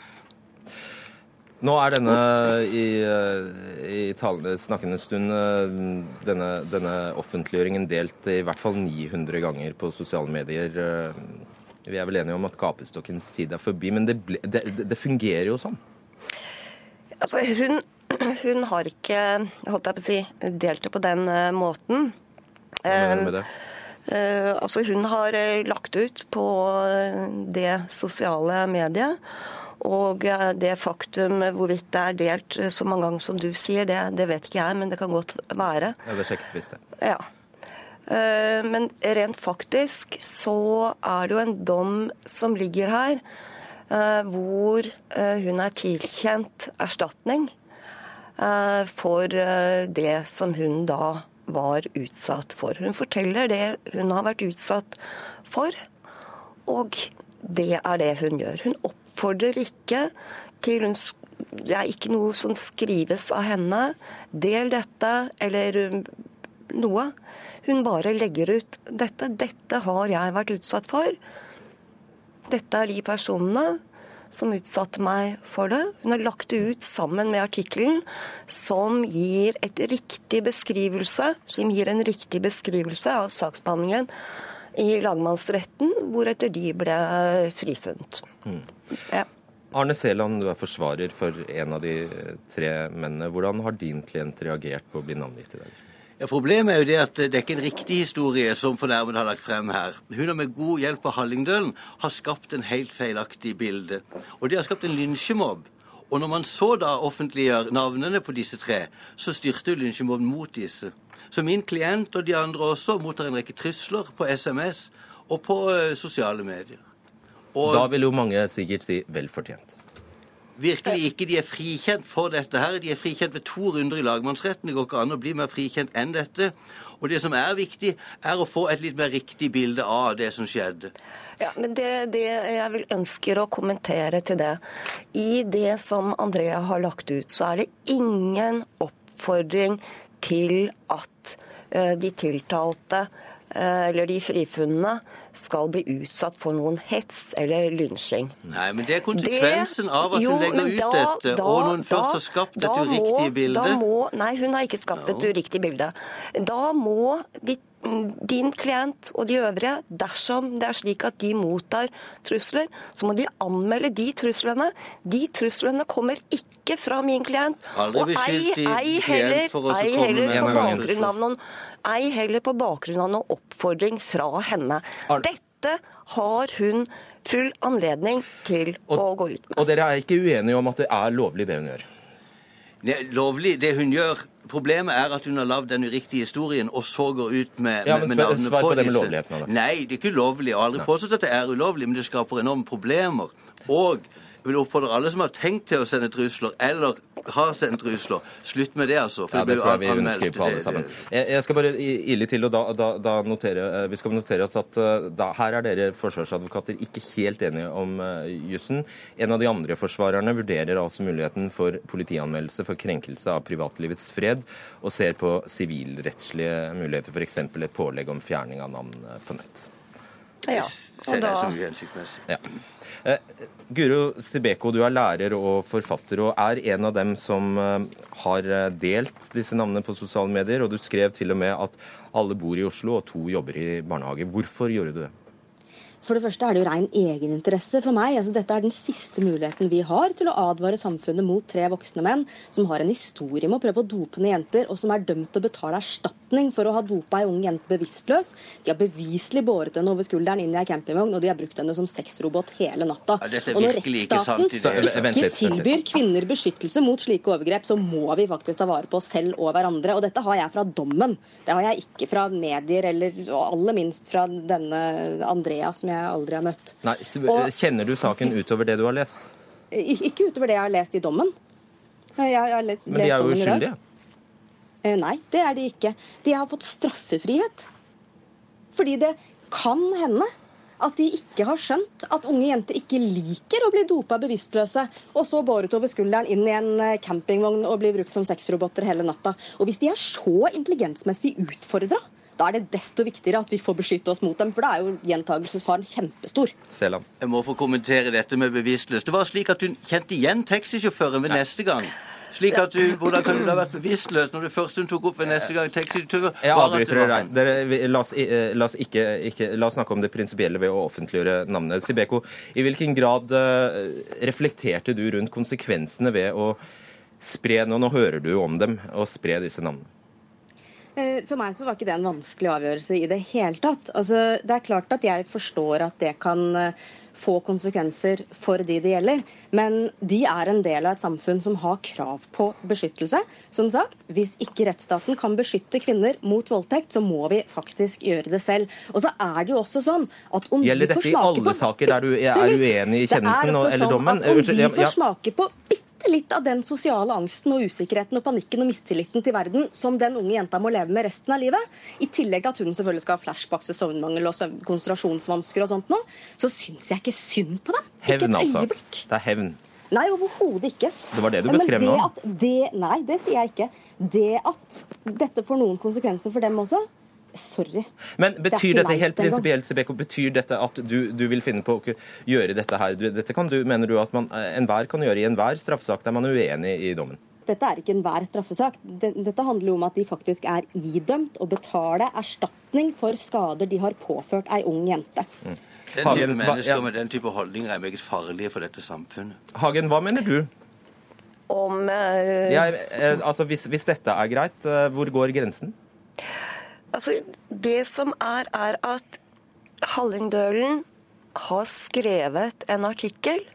Nå er denne i, i talende, snakkende stund denne, denne offentliggjøringen delt i hvert fall 900 ganger på sosiale medier. Vi er vel enige om at gapestokkens tid er forbi, men det, ble, det, det fungerer jo sånn?
Altså, hun, hun har ikke holdt jeg på å si, delt det på den uh, måten.
Hva mener du med det?
Uh, altså, hun har uh, lagt ut på det sosiale mediet. Og det faktum hvorvidt det er delt så mange ganger som du sier, det, det vet ikke jeg, men det kan godt være.
Ja, Det sjekket visst, det.
Ja. Men rent faktisk så er det jo en dom som ligger her, hvor hun er tilkjent erstatning for det som hun da var utsatt for. Hun forteller det hun har vært utsatt for, og det er det hun gjør. Hun oppfordrer ikke til hun, Det er ikke noe som skrives av henne. Del dette, eller noe. Hun bare legger ut dette. Dette har jeg vært utsatt for. Dette er de personene som utsatte meg for det. Hun har lagt det ut sammen med artikkelen som gir et riktig beskrivelse, som gir en riktig beskrivelse av saksbehandlingen i lagmannsretten, hvoretter de ble frifunnet. Mm. Ja.
Arne Seland, du er forsvarer for en av de tre mennene. Hvordan har din klient reagert på å bli navngitt i dag?
Ja, Problemet er jo det at det er ikke en riktig historie som fornærmede har lagt frem her. Hun har med god hjelp av Hallingdølen har skapt en helt feilaktig bilde. Og det har skapt en lynsjemobb. Og når man så da offentliggjør navnene på disse tre, så styrter lynsjemobben mot disse. Så min klient og de andre også mottar en rekke trusler på SMS og på uh, sosiale medier.
Og da vil jo mange sikkert si vel fortjent.
Virkelig ikke. De er frikjent for dette her. De er frikjent ved to runder i lagmannsretten. Det går ikke an å bli mer frikjent enn dette. Og det som er viktig, er å få et litt mer riktig bilde av det som skjedde.
Ja, men det, det jeg vil ønsker å kommentere til det I det som Andrea har lagt ut, så er det ingen oppfordring til at uh, de tiltalte eller de frifunnene skal bli utsatt for noen hets eller lynsjing.
Nei, men det er konsekvensen det, av at jo, hun legger ut dette, da, og når hun først har skapt et uriktig bilde.
Må, nei, hun har ikke skapt et uriktig bilde. Da må de, din klient og de øvrige, dersom det er slik at de mottar trusler, så må de anmelde de truslene. De truslene kommer ikke fra min klient.
Beskyldt
ei klient for å komme på bakgrunn av noen ei heller på bakgrunn av noen oppfordring fra henne. Dette har hun full anledning til og, å gå ut med.
Og dere er ikke uenige om at det er lovlig det hun gjør?
Lovlig det hun gjør. Problemet er at hun har lagd den uriktige historien og så går ut med,
ja, men
med navnene
på,
på
det med lovligheten av.
Nei, det er ikke lovlig. Jeg har aldri påstått at det er ulovlig, men det skaper enorme problemer. Og vil oppfordre alle som har tenkt til å sende trusler, eller har sendt trusler, slutt med det, altså. for
Ja, det tror jeg vi underskriver på alle sammen. Jeg jeg skal bare ille ile til, og da, da, da notere, eh, vi skal notere oss at eh, da, her er dere forsvarsadvokater ikke helt enige om uh, jussen. En av de andre forsvarerne vurderer altså muligheten for politianmeldelse for krenkelse av privatlivets fred, og ser på sivilrettslige muligheter, f.eks. et pålegg om fjerning av navn eh, på nett.
Ja,
Ser jeg som uhensiktsmessig.
Ja. Eh, Guro Sibeko, du er lærer og forfatter, og er en av dem som eh, har eh, delt disse navnene på sosiale medier. Og du skrev til og med at alle bor i Oslo og to jobber i barnehage. Hvorfor gjorde du det?
For det første er det jo rein egeninteresse for meg. Altså, dette er den siste muligheten vi har til å advare samfunnet mot tre voksne menn som har en historie med å prøve å dope ned jenter, og som er dømt til å betale erstatning for å ha dopa ei ung jente bevisstløs. De har beviselig båret henne over skulderen inn i ei campingvogn, og de har brukt henne som sexrobot hele natta.
Ja,
og når
ikke
rettsstaten ikke tilbyr kvinner beskyttelse mot slike overgrep, så må vi faktisk ta vare på oss selv og hverandre. Og dette har jeg fra dommen. Det har jeg ikke fra medier, eller aller minst fra denne Andrea, som jeg aldri har møtt.
Nei,
Og-
Kjenner du saken utover det du har lest?
Ikke utover det jeg har lest i dommen. Jeg jeg har lest,
Men de er jo uskyldige.
Eh, Nei, det er de ikke. De har fått straffefrihet. Fordi det kan hende at de ikke har skjønt at unge jenter ikke liker å bli dopa bevisstløse, og så båret over skulderen inn i en eh, campingvogn og bli brukt som sexroboter hele natta. Og hvis de er så intelligensmessig utfordra, da er det desto viktigere at vi får beskytte oss mot dem, for da er jo gjentagelsesfaren kjempestor.
Selam.
Jeg må få kommentere dette med bevisstløs. Det var slik at hun kjente igjen taxisjåføren ved neste gang. Slik at du, Hvordan kan du ha vært bevisstløs når du først hun tok opp ved neste gang
dere vi- la, oss, eh, la, oss ikke, ikke, la oss snakke om det prinsipielle ved å offentliggjøre navnet. Sibeko, i hvilken grad eh, reflekterte du rundt konsekvensene ved å spre nå, nå hører du om dem, og spre disse navnene?
Eh, For meg så var ikke det en vanskelig avgjørelse i det hele tatt. Altså, det er klart at jeg forstår at det kan eh, få konsekvenser for de det gjelder. Men de er en del av et samfunn som har krav på beskyttelse. Som sagt, hvis ikke rettsstaten kan beskytte kvinner mot voldtekt, så må vi faktisk gjøre det selv. Og så er det jo også sånn at om
Gjelder
de får
dette i
smake
alle
på
saker der du er uenig i kjennelsen eller
sånn
dommen?
At om de får smake på bitte litt av den sosiale angsten og usikkerheten og panikken og mistilliten til verden som den unge jenta må leve med resten av livet, i tillegg til at hun selvfølgelig skal ha flashbacks og søvnmangel og konsentrasjonsvansker og sånt nå, så syns jeg ikke synd på dem.
Hevn, altså. Det er hevn.
Nei, overhodet ikke.
Det var det du beskrev nå.
det, nei, det sier jeg ikke. Det at dette får noen konsekvenser for dem også, sorry.
Men
Det er
betyr
ikke
dette helt prinsipielt, Sebeko, betyr dette at du, du vil finne på å gjøre dette her? Dette kan du, mener du at man, eh, enhver kan gjøre i enhver straffesak der man er uenig i dommen?
Dette er ikke enhver straffesak. Dette handler om at de faktisk er idømt å betale erstatning for skader de har påført ei ung jente.
Den type
Hagen, hva-
mennesker
ja.
med den type holdninger er meget farlige for dette samfunnet.
Hagen, hva mener du?
om uh...
Jeg, eh, altså, hvis, hvis dette er greit, hvor går grensen?
Altså, det som er, er at Hallingdølen har skrevet en artikkel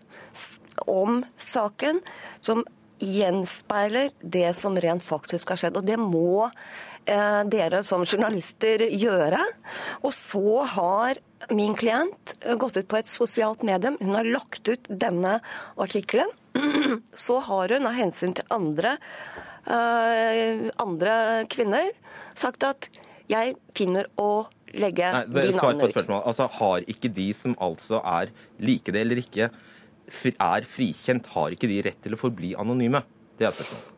om saken som gjenspeiler det som rent faktisk har skjedd. Og det må eh, dere som journalister gjøre. Og så har min klient eh, gått ut på et sosialt medium. Hun har lagt ut denne artikkelen. [clears throat] Så har hun av hensyn til andre, eh, andre kvinner sagt at jeg finner å legge
Nei, det,
de navnene ut.
Altså, har ikke de som altså er like det eller ikke, er frikjent, har ikke de rett til å forbli anonyme? Det er spørsmålet.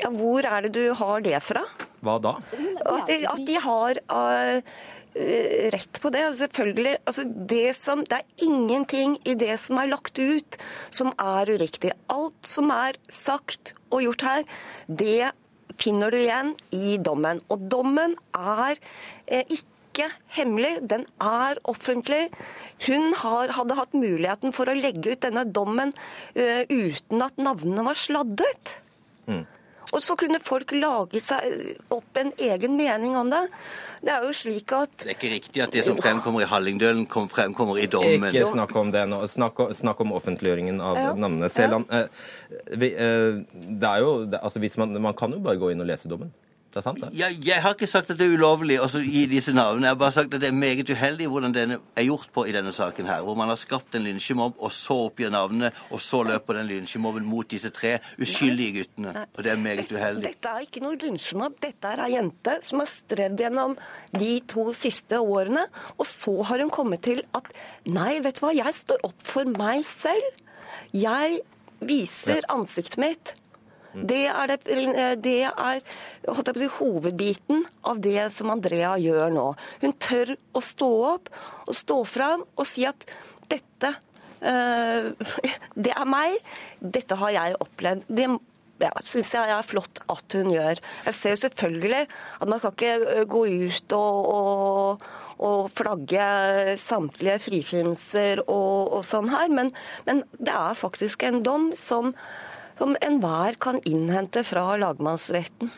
Ja, hvor er det du har det fra?
Hva da?
At de, at de har eh, rett på det. Og selvfølgelig, altså det, som, det er ingenting i det som er lagt ut som er uriktig. Alt som er sagt og gjort her, det finner du igjen i dommen. Og dommen er eh, ikke hemmelig, den er offentlig. Hun har, hadde hatt muligheten for å legge ut denne dommen uh, uten at navnene var sladdet. Og så kunne folk lage seg opp en egen mening om det. Det er jo slik at
Det er ikke riktig at det som fremkommer i Hallingdølen, kom, fremkommer i dommen.
Ikke snakk om det nå. Snakk, om- snakk om offentliggjøringen av
Ja.
navnene. Seland, eh, vi, eh, det er jo, det, altså hvis man, man kan jo bare gå inn og lese dommen. Det er sant, det.
Ja, jeg har ikke sagt at det er ulovlig å gi disse navnene. Jeg har bare sagt at det er meget uheldig hvordan det er gjort på i denne saken her. Hvor man har skapt en lynsjemobb, og så oppgir navnene, og så løper den lynsjemobben mot disse tre uskyldige guttene. Og det er meget uheldig.
Dette er ikke noe lynsjemobb. Dette er ei jente som har strevd gjennom de to siste årene, og så har hun kommet til at nei, vet du hva, jeg står opp for meg selv. Jeg viser ansiktet mitt. Det er, det, det er si, hovedbiten av det som Andrea gjør nå. Hun tør å stå opp og stå fram og si at dette eh, [laughs] Det er meg. Dette har jeg opplevd. Det ja, syns jeg er flott at hun gjør. Jeg ser jo selvfølgelig at man kan ikke eh, gå ut og, og, og flagge samtlige frifinnelser og, og sånn her, men, men det er faktisk en dom som som enhver kan innhente fra lagmannsretten.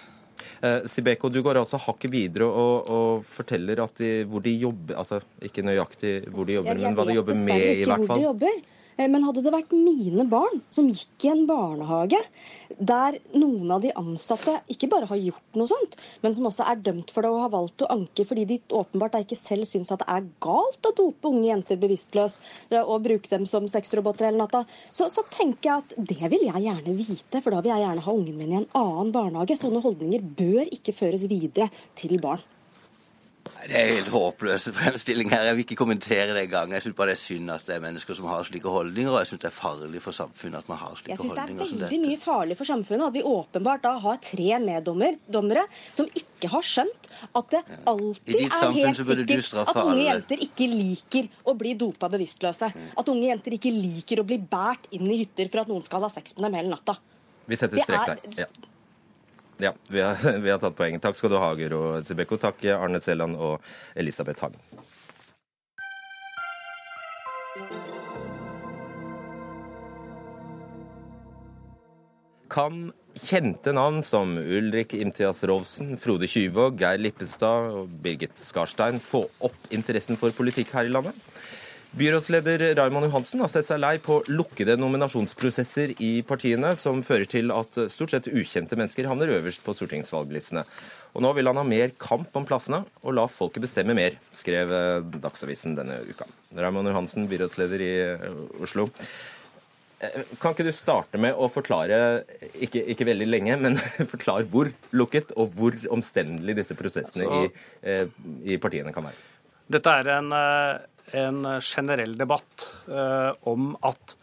Eh, Sibeko, du går altså hakket videre og, og forteller at de, hvor de jobber Altså ikke nøyaktig hvor de jobber,
Jeg- jeg
men hva de jobber med, i hvert fall.
Jeg vet ikke hvor de jobber. Eh, Men hadde det vært mine barn som gikk i en barnehage der noen av de ansatte ikke bare har gjort noe sånt, men som også er dømt for det og har valgt å anke fordi de åpenbart ikke selv syns at det er galt å dope unge jenter bevisstløs eh, og bruke dem som sexroboter hele natta, så, så tenker jeg at det vil jeg gjerne vite, for da vil jeg gjerne ha ungen min i en annen barnehage. Sånne holdninger bør ikke føres videre til barn.
Det er helt håpløs fremstilling her. Jeg vil ikke kommentere det engang. Jeg syns bare det er synd at det er mennesker som har slike holdninger, og jeg syns det er farlig for samfunnet at man har slike holdninger.
Jeg syns det er veldig mye farlig for samfunnet at vi åpenbart da har tre meddommere som ikke har skjønt at det alltid er helt sikkert at unge
alle.
jenter ikke liker å bli dopa bevisstløse. At unge jenter ikke liker å bli båret inn i hytter for at noen skal ha sex med dem hele natta.
Vi setter strek
er-
der. Ja. Ja, vi har, [laughs] vi har tatt poeng. Takk skal du ha, Guro Sibeko. Takk, Arne Selland og Elisabeth Hagen. Kan kjente navn som Ulrik Imtias Rovsen, Frode Kyvåg, Geir Lippestad og Birgit Skarstein få opp interessen for politikk her i landet? Byrådsleder Raymond Johansen har sett seg lei på lukkede nominasjonsprosesser i partiene, som fører til at stort sett ukjente mennesker havner øverst på stortingsvalglistene. Og nå vil han ha mer kamp om plassene og la folket bestemme mer, skrev eh, Dagsavisen denne uka. Raymond Johansen, byrådsleder i eh, Oslo. Eh, Kan ikke du starte med å forklare, ikke, ikke veldig lenge, men [laughs] forklare hvor lukket og hvor omstendelig disse prosessene
Så-
i, i partiene kan være?
Dette er en, en generell debatt eh, om at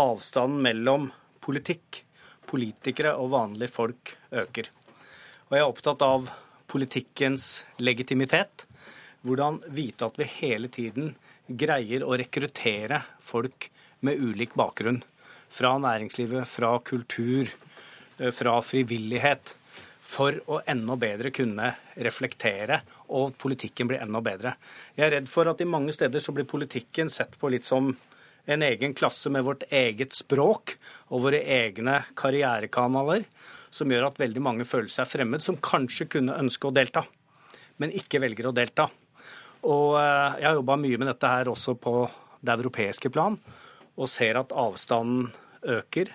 avstanden mellom politikk, politikere og vanlige folk øker. Og jeg er opptatt av politikkens legitimitet. Hvordan vite at vi hele tiden greier å rekruttere folk med ulik bakgrunn. Fra næringslivet, fra kultur, eh, fra frivillighet. For å enda bedre kunne reflektere, og politikken blir enda bedre. Jeg er redd for at i mange steder så blir politikken sett på litt som en egen klasse med vårt eget språk og våre egne karrierekanaler, som gjør at veldig mange føler seg fremmed, som kanskje kunne ønske å delta, men ikke velger å delta. Og eh, jeg har jobba mye med dette her også på det europeiske plan, og ser at avstanden øker.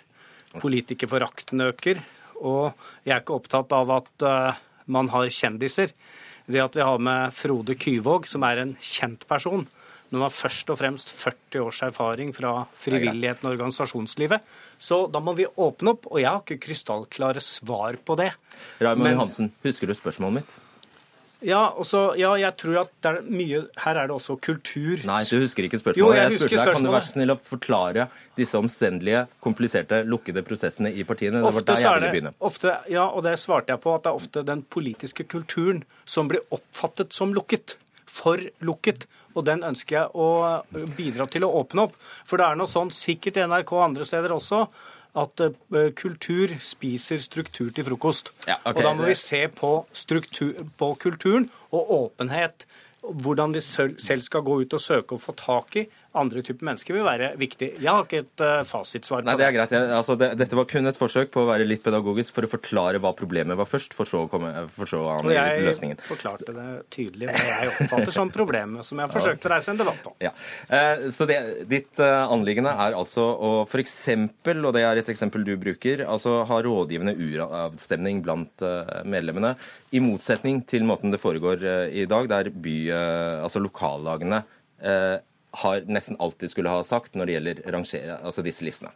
Politikerforakten øker. Og jeg er ikke opptatt av at eh, man har kjendiser. Det at vi har med Frode Kyvåg, som er en kjent person, men han har først og fremst 40 års erfaring fra frivilligheten og organisasjonslivet. Så da må vi åpne opp, og jeg har ikke krystallklare svar på det.
Raymond Johansen, husker du spørsmålet mitt?
Ja, også, ja, jeg tror at det er mye Her er det også kultur.
Nei, du husker ikke spørsmålet.
Jo, jeg
spurte
husker
deg, Kan du
være
være snill å forklare disse omstendelige, kompliserte, lukkede prosessene i partiene? Det var der jeg ville begynne.
ofte, ja, og det svarte jeg på, at det er ofte den politiske kulturen som blir oppfattet som lukket. For lukket. Og den ønsker jeg å bidra til å åpne opp. For det er noe sånn, sikkert i NRK og andre steder også, at eh, kultur spiser struktur til frokost.
ok,
og da må
det-
vi se på, struktur, på kulturen og åpenhet. Hvordan vi selv skal gå ut og søke å få tak i andre typer mennesker vil være viktig. Jeg har ikke et uh, fasitsvar
Nei, det er greit. Jeg, altså, det, dette var kun et forsøk på å være litt pedagogisk for å forklare hva problemet var først, for så å komme, for så å
Og
løsningen.
jeg forklarte det tydelig hva jeg oppfatter som problemet, som jeg [laughs] har forsøkt å reise en debatt på.
Ja. Eh, Så det, ditt eh, anliggende er altså å f.eks., og det er et eksempel du bruker, altså ha rådgivende uravstemning blant eh, medlemmene, i motsetning til måten det foregår eh, i dag, der by, eh, altså lokallagene eh, har nesten alltid skulle ha sagt når det gjelder rangere, altså disse listene.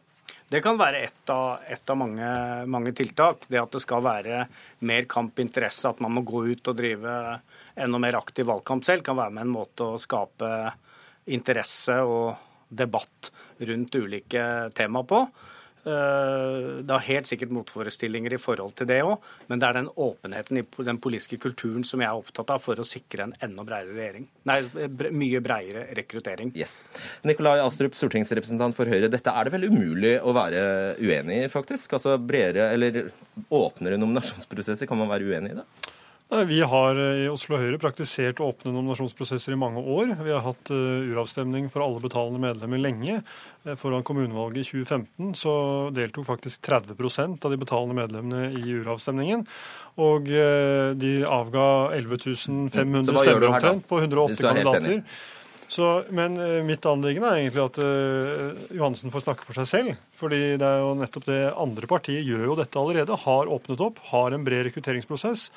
Det kan være ett av, et av mange, mange tiltak. Det at det skal være mer kampinteresse, at man må gå ut og drive enda mer aktiv valgkamp selv, kan være med en måte å skape interesse og debatt rundt ulike tema på. Eh, Det har helt sikkert motforestillinger i forhold til det òg, men det er den åpenheten i den politiske kulturen som jeg er opptatt av for å sikre en enda bredere regjering. Nei, mye bredere rekruttering.
Yes. Nikolai Astrup, stortingsrepresentant for Høyre. Dette er det vel umulig å være uenig i, faktisk? Altså bredere eller åpnere nominasjonsprosesser, kan man være uenig i det?
Vi har eh, i Oslo Høyre praktisert åpne nominasjonsprosesser i mange år. Vi har hatt eh, uravstemning for alle betalende medlemmer lenge. Eh, Foran kommunevalget i 2015 så deltok faktisk 30% av de betalende medlemmene i uravstemningen. Og de avga 11
Så
500
hva gjør du
stemmer omtrent på
Hvis
108
du er helt
kandidater. Så, men mitt anliggende er egentlig at uh, Johansen får snakke for seg selv. fordi det er jo nettopp det andre partier gjør jo dette allerede. Har åpnet opp, har en bred rekrutteringsprosess.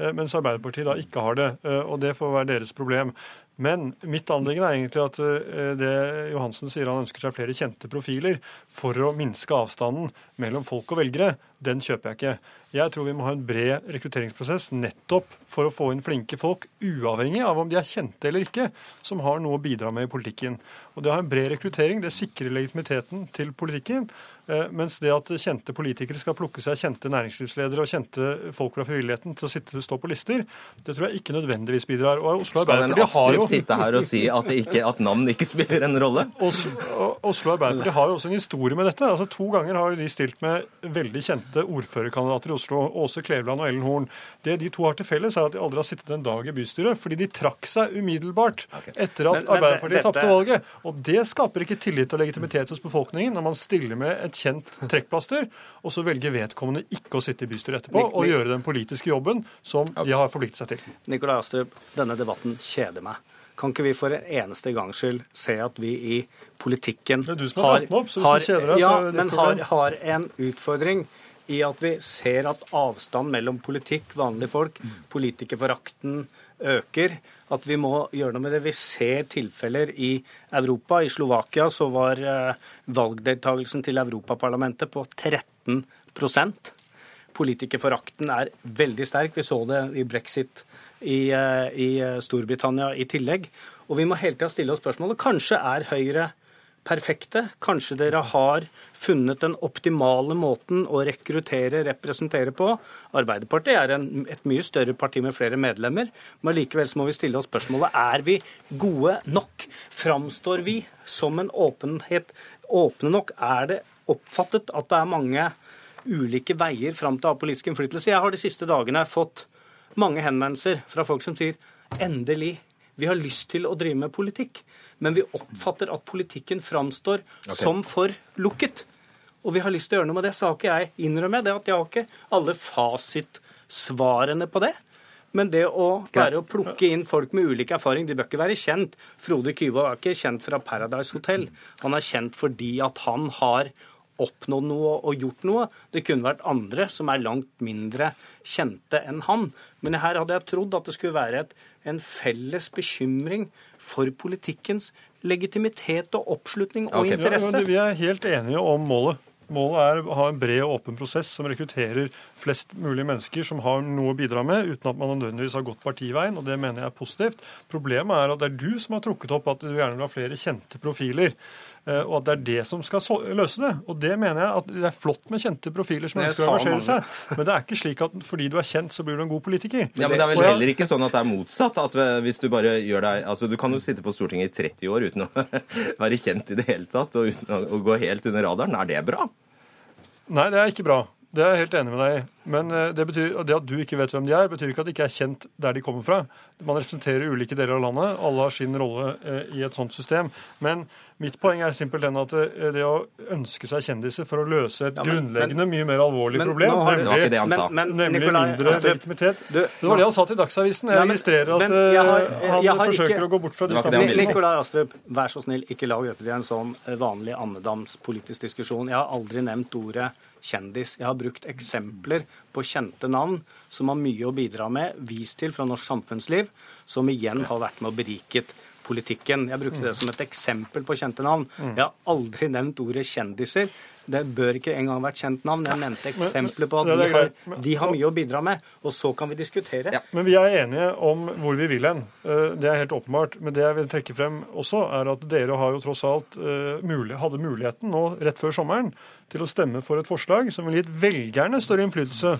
Eh, Mens Arbeiderpartiet da ikke har det. eh, Og det får være deres problem. Men mitt anliggende er egentlig at eh, det Johansen sier han ønsker seg flere kjente profiler for å minske avstanden mellom folk og velgere, den kjøper jeg ikke. Jeg tror vi må ha en bred rekrutteringsprosess nettopp for å få inn flinke folk, uavhengig av om de er kjente eller ikke, som har noe å bidra med i politikken. Og Det å ha en bred rekruttering det sikrer legitimiteten til politikken. eh, Mens det at kjente politikere skal plukke seg kjente næringslivsledere og kjente folk fra frivilligheten til å sitte, stå på lister, det tror jeg ikke nødvendigvis bidrar. Og Oslo
Skal en
Arbeiderparti har jo
Astrup sitte her og si at, det ikke, at navn ikke spiller en rolle?
Oslo, Oslo Arbeiderparti har jo også en historie med dette. Altså To ganger har de stilt med veldig kjente ordførerkandidater i Oslo, Åse Kleveland og Ellen Horn. Det de to har til felles, er at de aldri har sittet en dag i bystyret, fordi de trakk seg umiddelbart etter at
Men- men
Arbeiderpartiet
dette-
tapte valget. Og det skaper ikke tillit og legitimitet hos befolkningen når man stiller med et kjent trekkplaster, og så velger vedkommende ikke å sitte i bystyret etterpå
Nik-
og gjøre den politiske jobben som de har forpliktet seg til.
Nikolai Astrup, denne debatten kjeder meg. Kan ikke vi for en eneste gangs skyld se at vi i politikken
opp,
ja, har en utfordring i at vi ser at avstand mellom politikk, vanlige folk, politikerforakten øker. At vi må gjøre noe med det. Vi ser tilfeller i Europa. I Slovakia så var eh, valgdeltakelsen til Europaparlamentet på 13% Politikerforakten er veldig sterk. Vi så det i brexit i, eh, i Storbritannia i tillegg. Og vi må hele tida stille oss spørsmålet kanskje er Høyre perfekte. Kanskje dere har funnet den optimale måten å rekruttere, representere på. Arbeiderpartiet er en, et mye større parti med flere medlemmer, men likevel må vi stille oss spørsmålet er vi gode nok. Framstår vi som en åpenhet åpne nok? Er det oppfattet at det er mange ulike veier fram til å ha politisk innflytelse? Jeg har de siste dagene fått mange henvendelser fra folk som sier endelig, vi har lyst til å drive med politikk, men vi oppfatter at politikken framstår som for lukket. Og vi har lyst til å gjøre noe med det. Så har ikke jeg innrømme det at jeg har ikke alle fasitsvarene på det. Men det å være å plukke inn folk med ulik erfaring, de bør ikke være kjent. Frode Kyvåg er ikke kjent fra Paradise Hotel. Han er kjent fordi at han har oppnådd noe og gjort noe. Det kunne vært andre som er langt mindre kjente enn han. Men her hadde jeg trodd at det skulle være et, en felles bekymring for politikkens legitimitet og oppslutning og
okay.
interesse.
men vi er helt enige om målet. Målet er å ha en bred og åpen prosess som rekrutterer flest mulig mennesker som har noe å bidra med, uten at man nødvendigvis har gått partiveien, og det mener jeg er positivt. Problemet er at det er du som har trukket opp at du gjerne vil ha flere kjente profiler, og at det er det som skal løse det. Og det mener jeg at det er flott med kjente profiler som ønsker å engasjere seg, men det er ikke slik at fordi du er kjent, så blir du en god politiker.
Ja, men Det er vel heller ikke sånn at det er motsatt. at Hvis du bare gjør deg, altså Du kan jo sitte på Stortinget i 30 år uten å [laughs] være kjent i det hele tatt, og uten å gå helt under radaren. Er det bra?
Nei, det er ikke bra. Det er jeg helt enig med deg i. Men eh, det, betyr, det at du ikke vet hvem de er, betyr ikke at de ikke er kjent der de kommer fra. Man representerer ulike deler av landet. Alle har sin rolle eh, i et sånt system. Men mitt poeng er simpelthen at det, det å ønske seg kjendiser for å løse et
Ja, men-
grunnleggende, mye mer alvorlig
men
problem,
nå har du-
Det var ikke det han sa.
Men- men
nemlig
Nikolai
mindre
Astrup,
legitimitet.
du-
det var det han sa til Dagsavisen. Jeg registrerer at
jeg har-
eh, han forsøker
ikke-
å gå bort fra
Det si.
Nikolai Astrup, vær så snill, ikke lag dette til en sånn eh, vanlig andedamspolitisk diskusjon. Jeg har aldri nevnt ordet kjendis. Jeg har brukt eksempler på kjente navn som har mye å bidra med, vist til fra norsk samfunnsliv, som igjen har vært med og beriket politikken. Jeg brukte det som et eksempel på kjente navn.
Mm.
Jeg har aldri nevnt ordet kjendiser. Det bør ikke engang vært kjent navn. Jeg nevnte eksempler på at de har, de har mye å bidra med, og så kan vi diskutere.
Men vi er enige om hvor vi vil hen. Eh, Det er helt åpenbart. Men det jeg vil trekke frem også, er at dere har jo tross alt eh, mulig, hadde muligheten nå rett før sommeren til å stemme for et forslag som ville gitt velgerne større innflytelse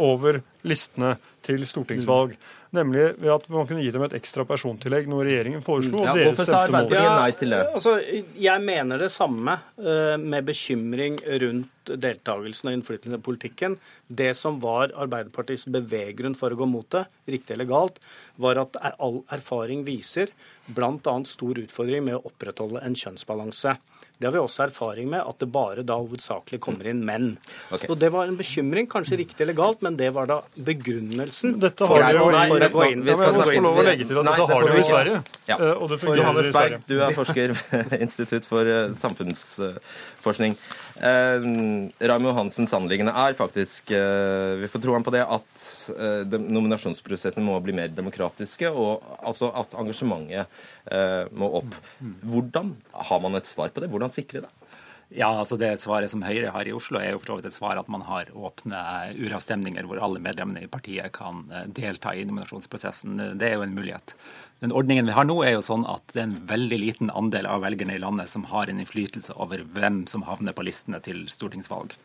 over listene til stortingsvalg. Nemlig ved at man kunne gi dem et ekstra persontillegg, noe regjeringen foreslo. og
Ja,
dere
hvorfor sa
stemte mot.
Arbeiderpartiet nei til det?
Altså, jeg mener det samme eh, med bekymring rundt deltakelsen og innflytelsen i politikken. Det som var Arbeiderpartiets beveggrunn for å gå mot det, riktig eller galt, var at all erfaring viser bl.a. stor utfordring med å opprettholde en kjønnsbalanse. Det har vi også erfaring med, at det bare da hovedsakelig kommer inn menn.
Okay.
Så det var en bekymring, kanskje riktig eller galt, men det var da begrunnelsen
Dette har
å,
jo, jo
for å gå inn.
Vi
Ja, men jeg
skal
få lov å legge til at
Nei,
dette har
du
i. Sverige.
Ja.
eh, Og det fungerer
Johannes Berg, du er forsker ved [laughs] Institutt for eh, samfunnsforskning. Eh, Raymond Johansens anliggende er faktisk, eh, vi får tro ham på det, at eh, nominasjonsprosessen må bli mer demokratiske, og altså at engasjementet eh, må opp. Hvordan har man et svar på det? Hvordan sikre det?
Ja, altså Det svaret som Høyre har i Oslo, er jo for så vidt et svar at man har åpne uravstemninger hvor alle medlemmene i partiet kan eh, delta i nominasjonsprosessen. Det er jo en mulighet. Den ordningen vi har nå, er jo sånn at det er en veldig liten andel av velgerne i landet som har en innflytelse over hvem som havner på listene til stortingsvalg.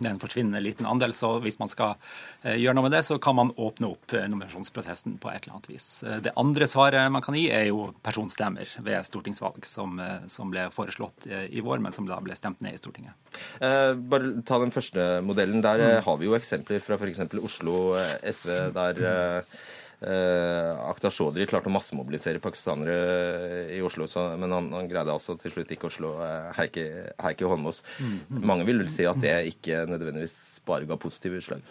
Det er en forsvinnende liten andel, så hvis man skal eh, gjøre noe med det, så kan man åpne opp eh, nominasjonsprosessen på et eller annet vis. Eh, Det andre svaret man kan gi, er jo personstemmer ved stortingsvalg, som, som ble foreslått i vår, men som da ble stemt ned i Stortinget.
Eh, bare ta den første modellen. Der mm. har vi jo eksempler fra f.eks. Oslo SV, der eh, Akhtar Shodri klarte å massemobilisere pakistanere eh, i Oslo, så, men han, han greide altså til slutt ikke å slå Heike Heikki, Heikki Holmås. Mange vil vel si at det ikke nødvendigvis bare ga positive utslag.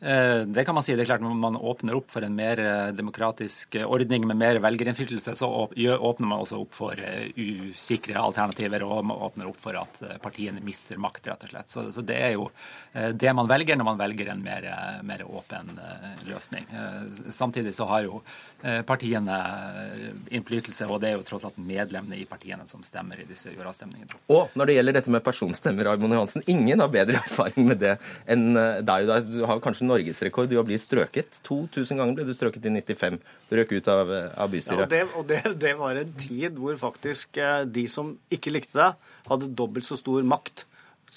Eh, Det kan man si. Det er klart Når man åpner opp for en mer eh, demokratisk eh, ordning med mer velgerinnflytelse, så åpner man også opp for usikre alternativer, og man åpner opp for at partiene mister makt, rett og slett. Så, det er jo det man velger når man velger en mer, mer åpen løsning. Samtidig så har jo partiene innflytelse, og det er jo tross alt medlemmene i partiene som stemmer i disse uravstemningene.
Og når det gjelder dette med personstemmer, Raymond Johansen, ingen har bedre [laughs] erfaring med det enn deg. Du har kanskje norgesrekord i å bli strøket. 2000 ganger ble du strøket i 95. Du røk ut av, av bystyret.
Ja, og det, og det, det var en tid hvor faktisk eh, de som ikke likte deg, hadde dobbelt så stor makt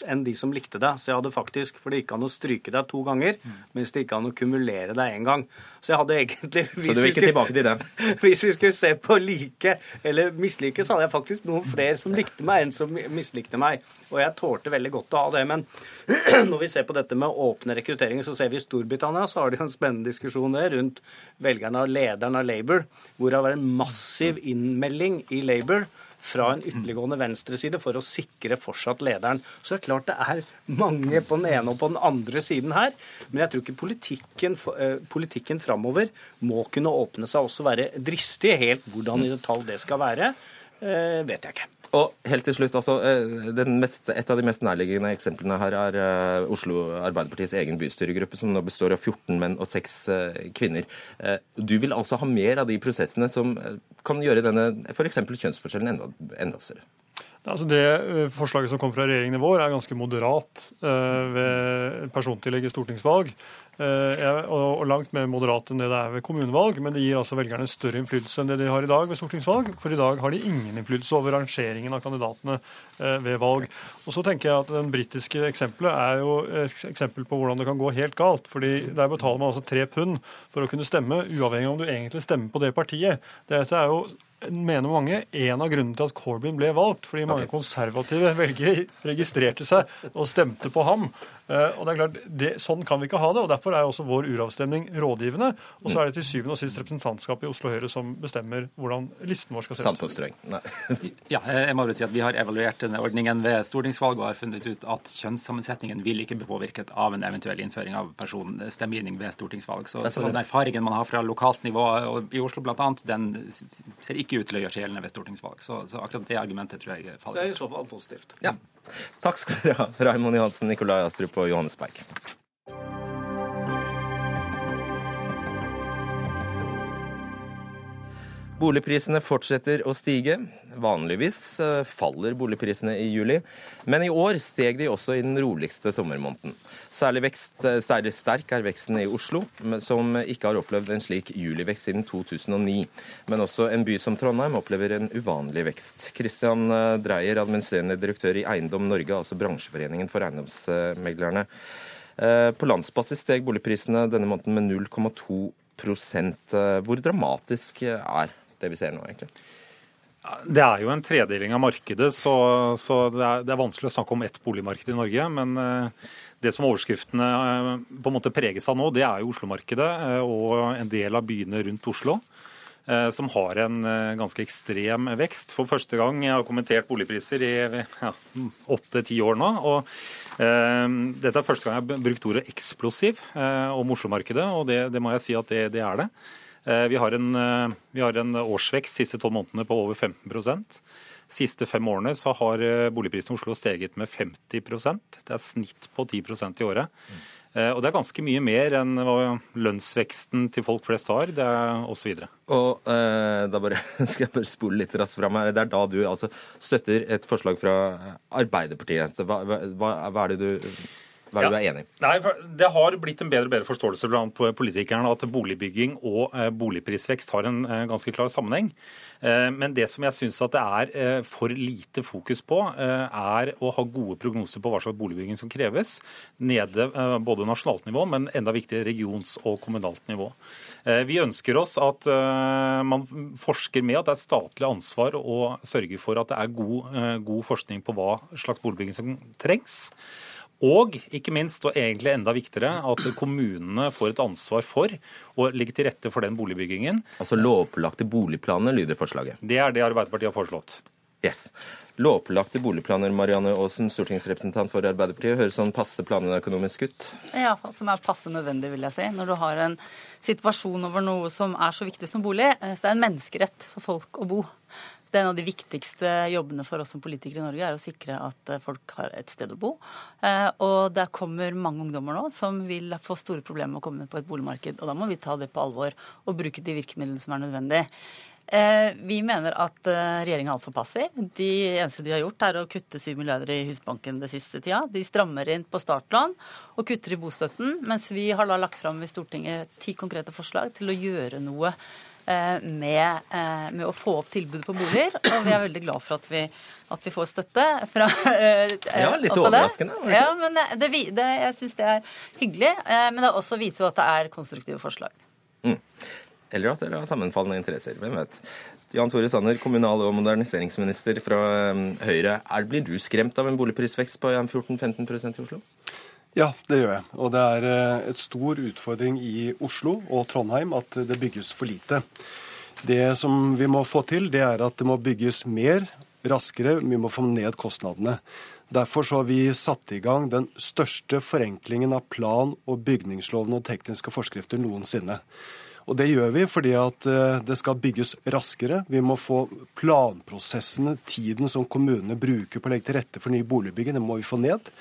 enn de som likte deg. Så jeg hadde faktisk, For det gikk an å stryke deg to ganger, mens det gikk an å kumulere deg én gang. Så jeg hadde egentlig
Så du vil ikke tilbake til dem? [laughs]
Hvis vi skulle se på like eller mislike, så hadde jeg faktisk noen flere som likte meg, enn som mislikte meg. Og jeg tålte veldig godt å ha det. Men [clears throat] når vi ser på dette med åpne rekrutteringer, så ser vi i Storbritannia så har de en spennende diskusjon der rundt velgerne av lederen av Labour, hvor det har vært en massiv innmelding i Labour fra en ytterliggående venstreside for å sikre fortsatt lederen. Så det er klart det er mange på den ene og på den andre siden her. Men jeg tror ikke politikken, eh, politikken framover må kunne åpne seg også være dristig. Helt hvordan i detalj det skal være, vet jeg ikke.
Og helt til slutt, altså, eh, den mest, Et av de mest nærliggende eksemplene her er eh, Oslo Arbeiderpartiets egen bystyregruppe, som nå består av 14 menn og 6 kvinner. Eh, Du vil altså ha mer av de prosessene som eh, kan gjøre denne f.eks. kjønnsforskjellen enda, enda større?
Altså det eh, Forslaget som kom fra regjeringen i vår, er ganske moderat eh, ved persontillegg i stortingsvalg. Eh, og, langt mer moderat enn det det er ved kommunevalg. Men det gir altså velgerne større innflytelse enn det de har i dag ved stortingsvalg. For i dag har de ingen innflytelse over rangeringen av kandidatene eh, ved valg. Og så tenker jeg at Den britiske eksempelet er jo et eksempel på hvordan det kan gå helt galt. fordi Der betaler man altså tre pund for å kunne stemme, uavhengig av om du egentlig stemmer på det partiet. Dette er jo mener mange, en av grunnene til at Corbyn ble valgt. Fordi mange konservative velgere registrerte seg og stemte på ham. Eh, og det er klart, det, Sånn kan vi ikke ha det. og Derfor er også vår uravstemning rådgivende. Og så er det til syvende og sist representantskapet i Oslo Høyre som bestemmer hvordan listen vår skal se ut. [laughs]
Ja, jeg må vel si at Vi har evaluert denne ordningen ved stortingsvalg og har funnet ut at kjønnssammensetningen vil ikke bli påvirket av en eventuell innføring av personstemmegivning ved stortingsvalg. Så, så den erfaringen man har fra lokalt nivå og i Oslo bl.a., den ser ikke ut til å gjøre seg gjeldende ved stortingsvalg. Så, så akkurat det argumentet tror jeg faller.
Det er i så fall positivt.
Ja. Takk skal dere ha, Raymond Johansen, Nikolai Astrup og Johannes Berg. Boligprisene fortsetter å stige. Vanligvis eh, faller boligprisene i juli, men i år steg de også i den roligste sommermåneden. Særlig, vekst, eh, særlig sterk er veksten i Oslo, som ikke har opplevd en slik julivekst siden 2009. Men også en by som Trondheim opplever en uvanlig vekst. Christian eh, Dreyer, administrerende direktør i Eiendom Norge, altså bransjeforeningen for eiendomsmeglerne. På landsbasis steg boligprisene denne måneden med 0,2% Hvor dramatisk er det vi ser nå, egentlig?
Det er jo en tredeling av markedet, så, så det, er, det, er, vanskelig å snakke om ett boligmarked i Norge. Men eh, det som overskriftene eh, på en måte preges av nå, det er jo Oslo-markedet eh, og en del av byene rundt Oslo. Som har en ganske ekstrem vekst. For første gang jeg har kommentert boligpriser i åtte-ti ja, år nå. og eh, Dette er første gang jeg har brukt ordet eksplosiv eh, om Oslo-markedet, og det, det, må jeg si at det, det er det. Eh, vi har en, eh, vi har en årsvekst siste tolv månedene på over 15% Siste fem årene så har boligprisene boligprisen i Oslo steget med 50% Det er snitt på 10% i året. Og det er ganske mye mer enn hva lønnsveksten til folk flest har, det er osv.
Og eh, da bare, [laughs] skal jeg bare spole litt raskt fram her. Det er da du altså støtter et forslag fra Arbeiderpartiet. Hva, hva, hva er det du hva er ja. du er enig?
Nei, Det har blitt en bedre og bedre forståelse blant politikerne at boligbygging og eh, boligprisvekst har en eh, ganske klar sammenheng. Eh, men det som jeg syns det er for lite fokus på, er å ha gode prognoser på hva slags boligbygging som kreves. Nede både nasjonalt nivå, men enda viktigere regions- og kommunalt nivå. Vi ønsker oss at man forsker med at det er statlig ansvar å sørge for at det er god, god forskning på hva slags boligbygging som trengs. Og ikke minst, og egentlig enda viktigere, at kommunene får et ansvar for å legge til rette for den boligbyggingen.
Altså lovpålagte boligplaner, lyder forslaget.
Det er det Arbeiderpartiet har foreslått.
Yes. Lovpålagte boligplaner, Marianne Aasen, stortingsrepresentant for Arbeiderpartiet. Høres sånn passe planøkonomisk ut?
Ja, som er passe nødvendig, vil jeg si. Når du har en situasjon over noe som er så viktig som bolig. Eh, så det er en menneskerett for folk å bo. Det er en av de viktigste jobbene for oss som politikere i Norge, er å sikre at eh, folk har et sted å bo. Eh, og det kommer mange ungdommer nå som vil få store problemer med å komme på et boligmarked. Og da må vi ta det på alvor og bruke de virkemidlene som er nødvendig. Eh, vi mener at regjeringa er altfor passiv. De eneste de har gjort, er å kutte 7 milliarder i Husbanken det siste tida. De strammer inn på startlån og kutter i bostøtten, mens vi har lagt fram i Stortinget ti konkrete forslag til å gjøre noe med, eh, med, å få opp tilbudet på boliger. Og vi er veldig glad for at vi, at vi får støtte fra
eh, Ja, litt overraskende.
Det. Ja, men det, det, jeg syns det er hyggelig. Men det også viser jo at det er konstruktive forslag.
Mm. Eller at dere har sammenfallende interesser. Hvem vet. Jan Tore Sanner, kommunal- og moderniseringsminister fra Høyre. Er, blir du skremt av en boligprisvekst på 14-15% i Oslo?
Ja, det gjør jeg. Og det er eh, et stor utfordring i Oslo og Trondheim at det bygges for lite. Det som vi må få til, det er at det må bygges mer, raskere. Vi må få ned kostnadene. Derfor så har vi satt i gang den største forenklingen av plan- og bygningsloven og tekniske forskrifter noensinne. Og Det gjør vi fordi at eh, det skal bygges raskere. Vi må få planprosessene, tiden som kommunene bruker på å legge til rette for nye boligbygg, det må vi få ned.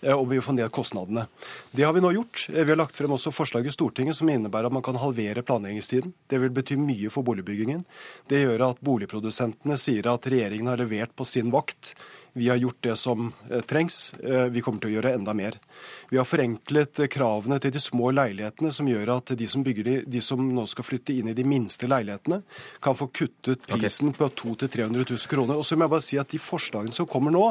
Eh, og vi vil få ned kostnadene. Det har vi nå gjort. Eh, vi har lagt frem også forslag i Stortinget som innebærer at man kan halvere planleggingstiden. Det vil bety mye for boligbyggingen. Det gjør at boligprodusentene sier at regjeringen har levert på sin vakt. Vi har gjort det som eh, trengs. Vi kommer til å gjøre enda mer. Vi har forenklet kravene til de små leilighetene, som gjør at de som, de, de som nå skal flytte inn i de minste leilighetene, kan få kuttet prisen okay. på 200 000-300 000 kroner. Og så må jeg bare si at de forslagene som kommer nå,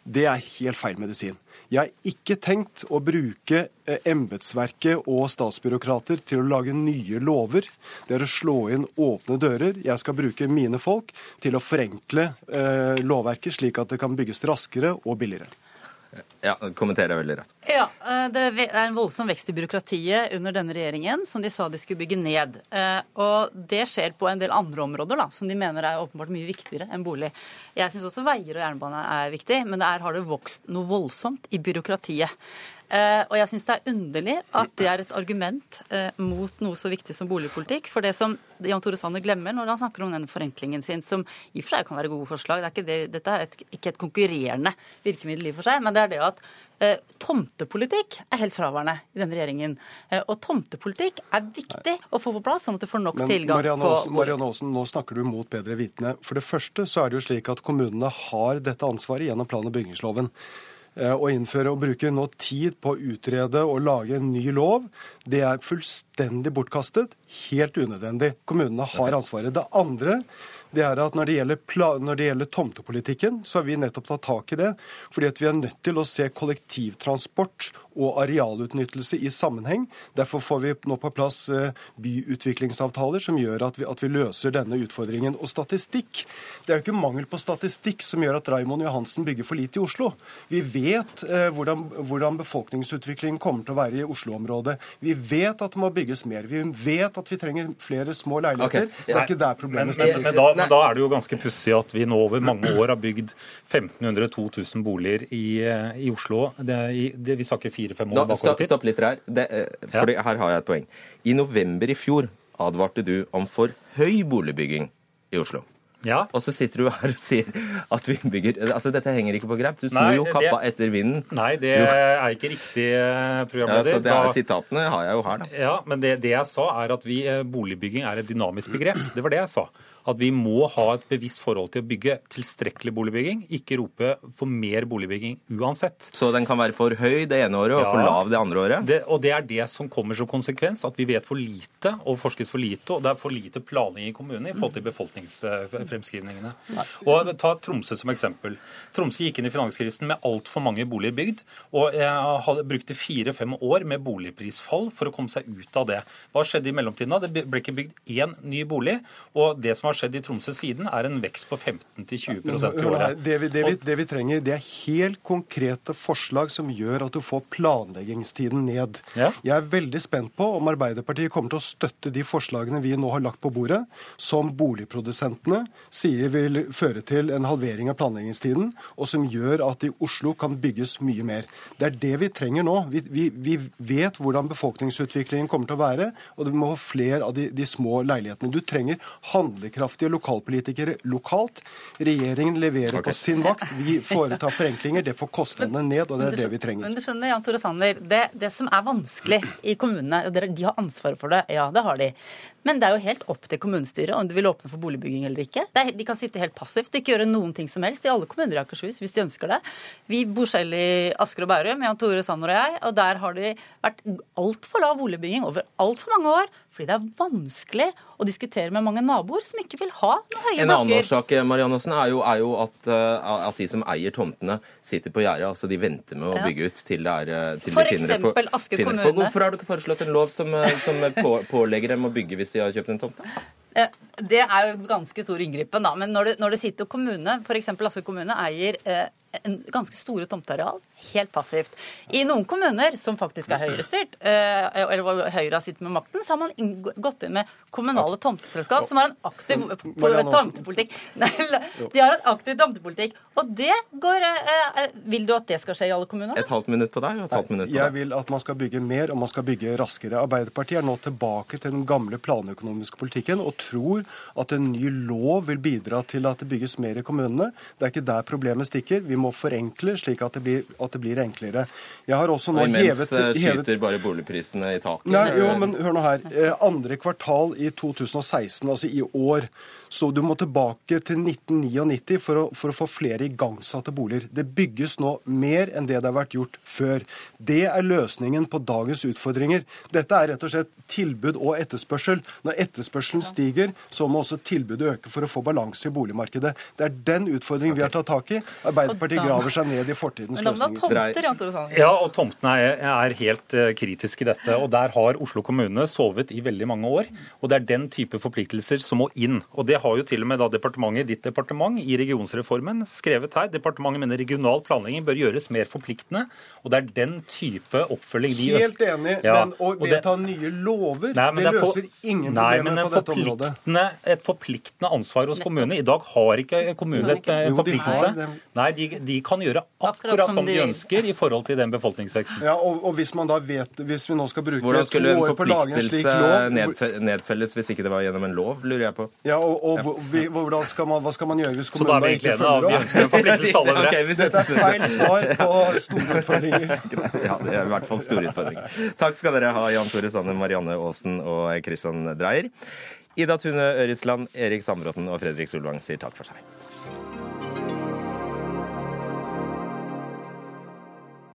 Det er helt feil medisin. Jeg har ikke tenkt å bruke eh, embetsverket og statsbyråkrater til å lage nye lover. Det er å slå inn åpne dører. Jeg skal bruke mine folk til å forenkle eh, lovverket, slik at det kan bygges raskere og billigere.
Ja, kommenterer det veldig rett.
Ja, eh, Det er en voldsom vekst i byråkratiet under denne regjeringen, som de sa de skulle bygge ned. Eh, Og det skjer på en del andre områder da, som de mener er åpenbart mye viktigere enn bolig. Jeg syns også veier og jernbane er viktig, men der har det vokst noe voldsomt i byråkratiet. Eh, og jeg syns det er underlig at det er et argument eh, mot noe så viktig som boligpolitikk. For det som Jan Tore Sanner glemmer når han snakker om den forenklingen sin, som i og for seg kan være gode forslag, det er ikke det, dette er et, ikke et konkurrerende virkemiddel i og for seg, men det er det at eh, tomtepolitikk er helt fraværende i denne regjeringen. Og tomtepolitikk er viktig å få på plass, sånn at du får nok
Men
tilgang
Marianne
på
Aasen, Marianne Aasen, nå snakker du mot bedre vitende. For det første så er det jo slik at kommunene har dette ansvaret gjennom plan- og bygningsloven. Eh, Å innføre og bruke nå tid på å utrede og lage en ny lov, det er fullstendig bortkastet. Helt unødvendig. Kommunene har ansvaret. Det andre det er at når det, gjelder når det gjelder tomtepolitikken, så har vi nettopp tatt tak i det. Fordi at vi er nødt til å se kollektivtransport og arealutnyttelse i sammenheng. Derfor får vi nå på plass eh, byutviklingsavtaler som gjør at vi, at vi løser denne utfordringen. Og statistikk. Det er jo ikke mangel på statistikk som gjør at Raymond Johansen bygger for lite i Oslo. Vi vet eh, hvordan, hvordan befolkningsutviklingen kommer til å være i Oslo-området. Vi vet at det må bygges mer. Vi vet at vi trenger flere små leiligheter.
Okay.
Det er ikke der
Men,
problemet
men,
ligger.
men, da, men da er det jo ganske pussig at vi nå over mange år har bygd 1500-2000 boliger i, eh, i Oslo. Det, det, vi snakker fire-fem år
Da,
bakover
stopp, stopp litt her. Det, eh, fordi Her har jeg et poeng. I november i fjor advarte du om for høy boligbygging i Oslo.
Ja.
Og så sitter du her og sier at vi bygger Altså, Dette henger ikke på greip. Du snur
jo
jo
det-
kappa etter vinden.
Nei, det
Jo.
er ikke riktig, programleder.
Ja, så det er,
Da-
Sitatene har jeg jo her, da.
Ja, men det, det jeg sa er at vi, eh, boligbygging er et dynamisk begrep. Det var det jeg sa. At vi må ha et bevisst forhold til å bygge tilstrekkelig boligbygging, ikke rope for mer boligbygging uansett.
Så den kan være for høy det ene året og for lav det andre året?
Det, og det er det som kommer som konsekvens, at vi vet for lite og forskes for lite, og det er for lite planlegging i kommunene i forhold til befolkningsfremskrivningene. Og Ta Tromsø som eksempel. Tromsø gikk inn i finanskrisen med altfor mange boliger bygd, og hadde brukte fire-fem år med boligprisfall for å komme seg ut av det. Hva skjedde i mellomtiden? da? Det ble ikke bygd én ny bolig, og det som har skjedd i Tromsø siden, er en vekst på 15-20 i året.
Det vi, det, vi, det vi trenger, det er helt konkrete forslag som gjør at du får planleggingstiden ned.
Ja.
Jeg er veldig spent på om Arbeiderpartiet kommer til å støtte de forslagene vi nå har lagt på bordet, som boligprodusentene sier vil føre til en halvering av planleggingstiden, og som gjør at i Oslo kan bygges mye mer. Det er det vi trenger nå. Vi, vi, vet hvordan befolkningsutviklingen kommer til å være, og du må ha flere av de, de små leilighetene. Du trenger handlekraftige lokalpolitikere lokalt. Regjeringen leverer
okay.
på sin vakt. Vi foretar forenklinger. Det får kostnadene ned, og det er det vi trenger.
Men du skjønner, Jan Tore Sanner, det, det som er vanskelig i kommunene og De har ansvaret for det, ja, det har de. Men det er jo helt opp til kommunestyret om de vil åpne for boligbygging eller ikke. Det er, de kan sitte helt passivt og ikke gjøre noen ting som helst i alle kommuner i Akershus hvis de ønsker det. Vi bor selv i Asker og Bærum, Jan Tore Sanner og jeg, og der har det vært altfor lav boligbygging over altfor mange år. Fordi det er vanskelig å diskutere med mange naboer som ikke vil ha noen høye
En annen årsak Marianne er jo, er jo at, eh, at de som eier tomtene, sitter på gjerdet. Altså de venter med å bygge ut til, det er, eh, til
For
de finner
eksempel Aske
finner
kommune.
For, hvorfor har du ikke foreslått en lov som, eh, som på, pålegger dem å bygge hvis de har kjøpt en tomt?
Det er jo ganske stor inngripen, da. Men når det, når det sitter kommune, f.eks. Aske kommune, eier eh, en ganske store tomteareal helt passivt. I noen kommuner som faktisk er høyrestyrt, eh, eller hvor Høyre har sittet med makten, så har man gått inn med kommunale tomteselskap som har en aktiv tomtepolitikk. [laughs] De har en aktiv tomtepolitikk. Og det går eh, eh, Vil du at det skal skje i alle kommuner?
Et halvt minutt på deg og et halvt minutt på deg.
Jeg vil at man skal bygge mer og man skal bygge raskere. Arbeiderpartiet er nå tilbake til den gamle planøkonomiske politikken og tror at en ny lov vil bidra til at det bygges mer i kommunene. Det er ikke der problemet stikker. Vi må forenkle slik at det blir, at det blir enklere. Jeg har også nå
Og imens
hevet,
eh,
hevet
skyter bare boligprisene i taket.
Nei, jo, men hør nå her. Eh, Andre kvartal i 2016, altså i år, så du må tilbake til 1999 for å, for å få flere igangsatte boliger. Det bygges nå mer enn det det har vært gjort før. Det er løsningen på dagens utfordringer. Dette er rett og slett tilbud og etterspørsel. Når etterspørselen stiger, så må også tilbudet øke for å få balanse i boligmarkedet. Det er den utfordringen vi har tatt tak i. Arbeiderpartiet graver seg ned i fortidens løsninger.
Ja, og tomtene er, er helt kritisk kritiske i dette. Og der har Oslo kommune sovet i veldig mange år. Og det er den type forpliktelser som må inn. Og det har jo til og med da departementet, ditt departement, i regionsreformen skrevet her. Departementet mener regional planlegging bør gjøres mer forpliktende. Og det er den type oppfølging de
Helt enig,
Ja,
men å vedta nye lover,
Nei, men
det
løser for-
ingen
Nei,
problemer
men
på dette området.
forpliktende, et forpliktende ansvar hos kommunene. I dag har ikke kommunene et,
Jo,
forpliktelse. Nei, de, de kan gjøre akkurat, som de ønsker i forhold til den befolkningsveksten.
Ja, og, og hvis man da vet, hvis vi nå skal bruke to år på å lage en slik lov Hvordan
skulle en forpliktelse nedfelles hvis ikke det var gjennom en lov, lurer jeg på.
Ja, og, og hvor- vi, hvordan skal man, Hva skal man gjøre hvis
Så da er vi
ikke
egentlig enige,
følger
vi ønsker en forpliktelse alle [laughs] dere.
Dette er feil svar på store utfordringer. [laughs]
Ja, det er i hvert fall store utfordringer. Takk skal dere ha, Jan Tore Sanne, Marianne Aasen og Kristian Dreyer. Ida Tune Øritsland, Erik Sandbråten og Fredrik Solvang sier takk for seg.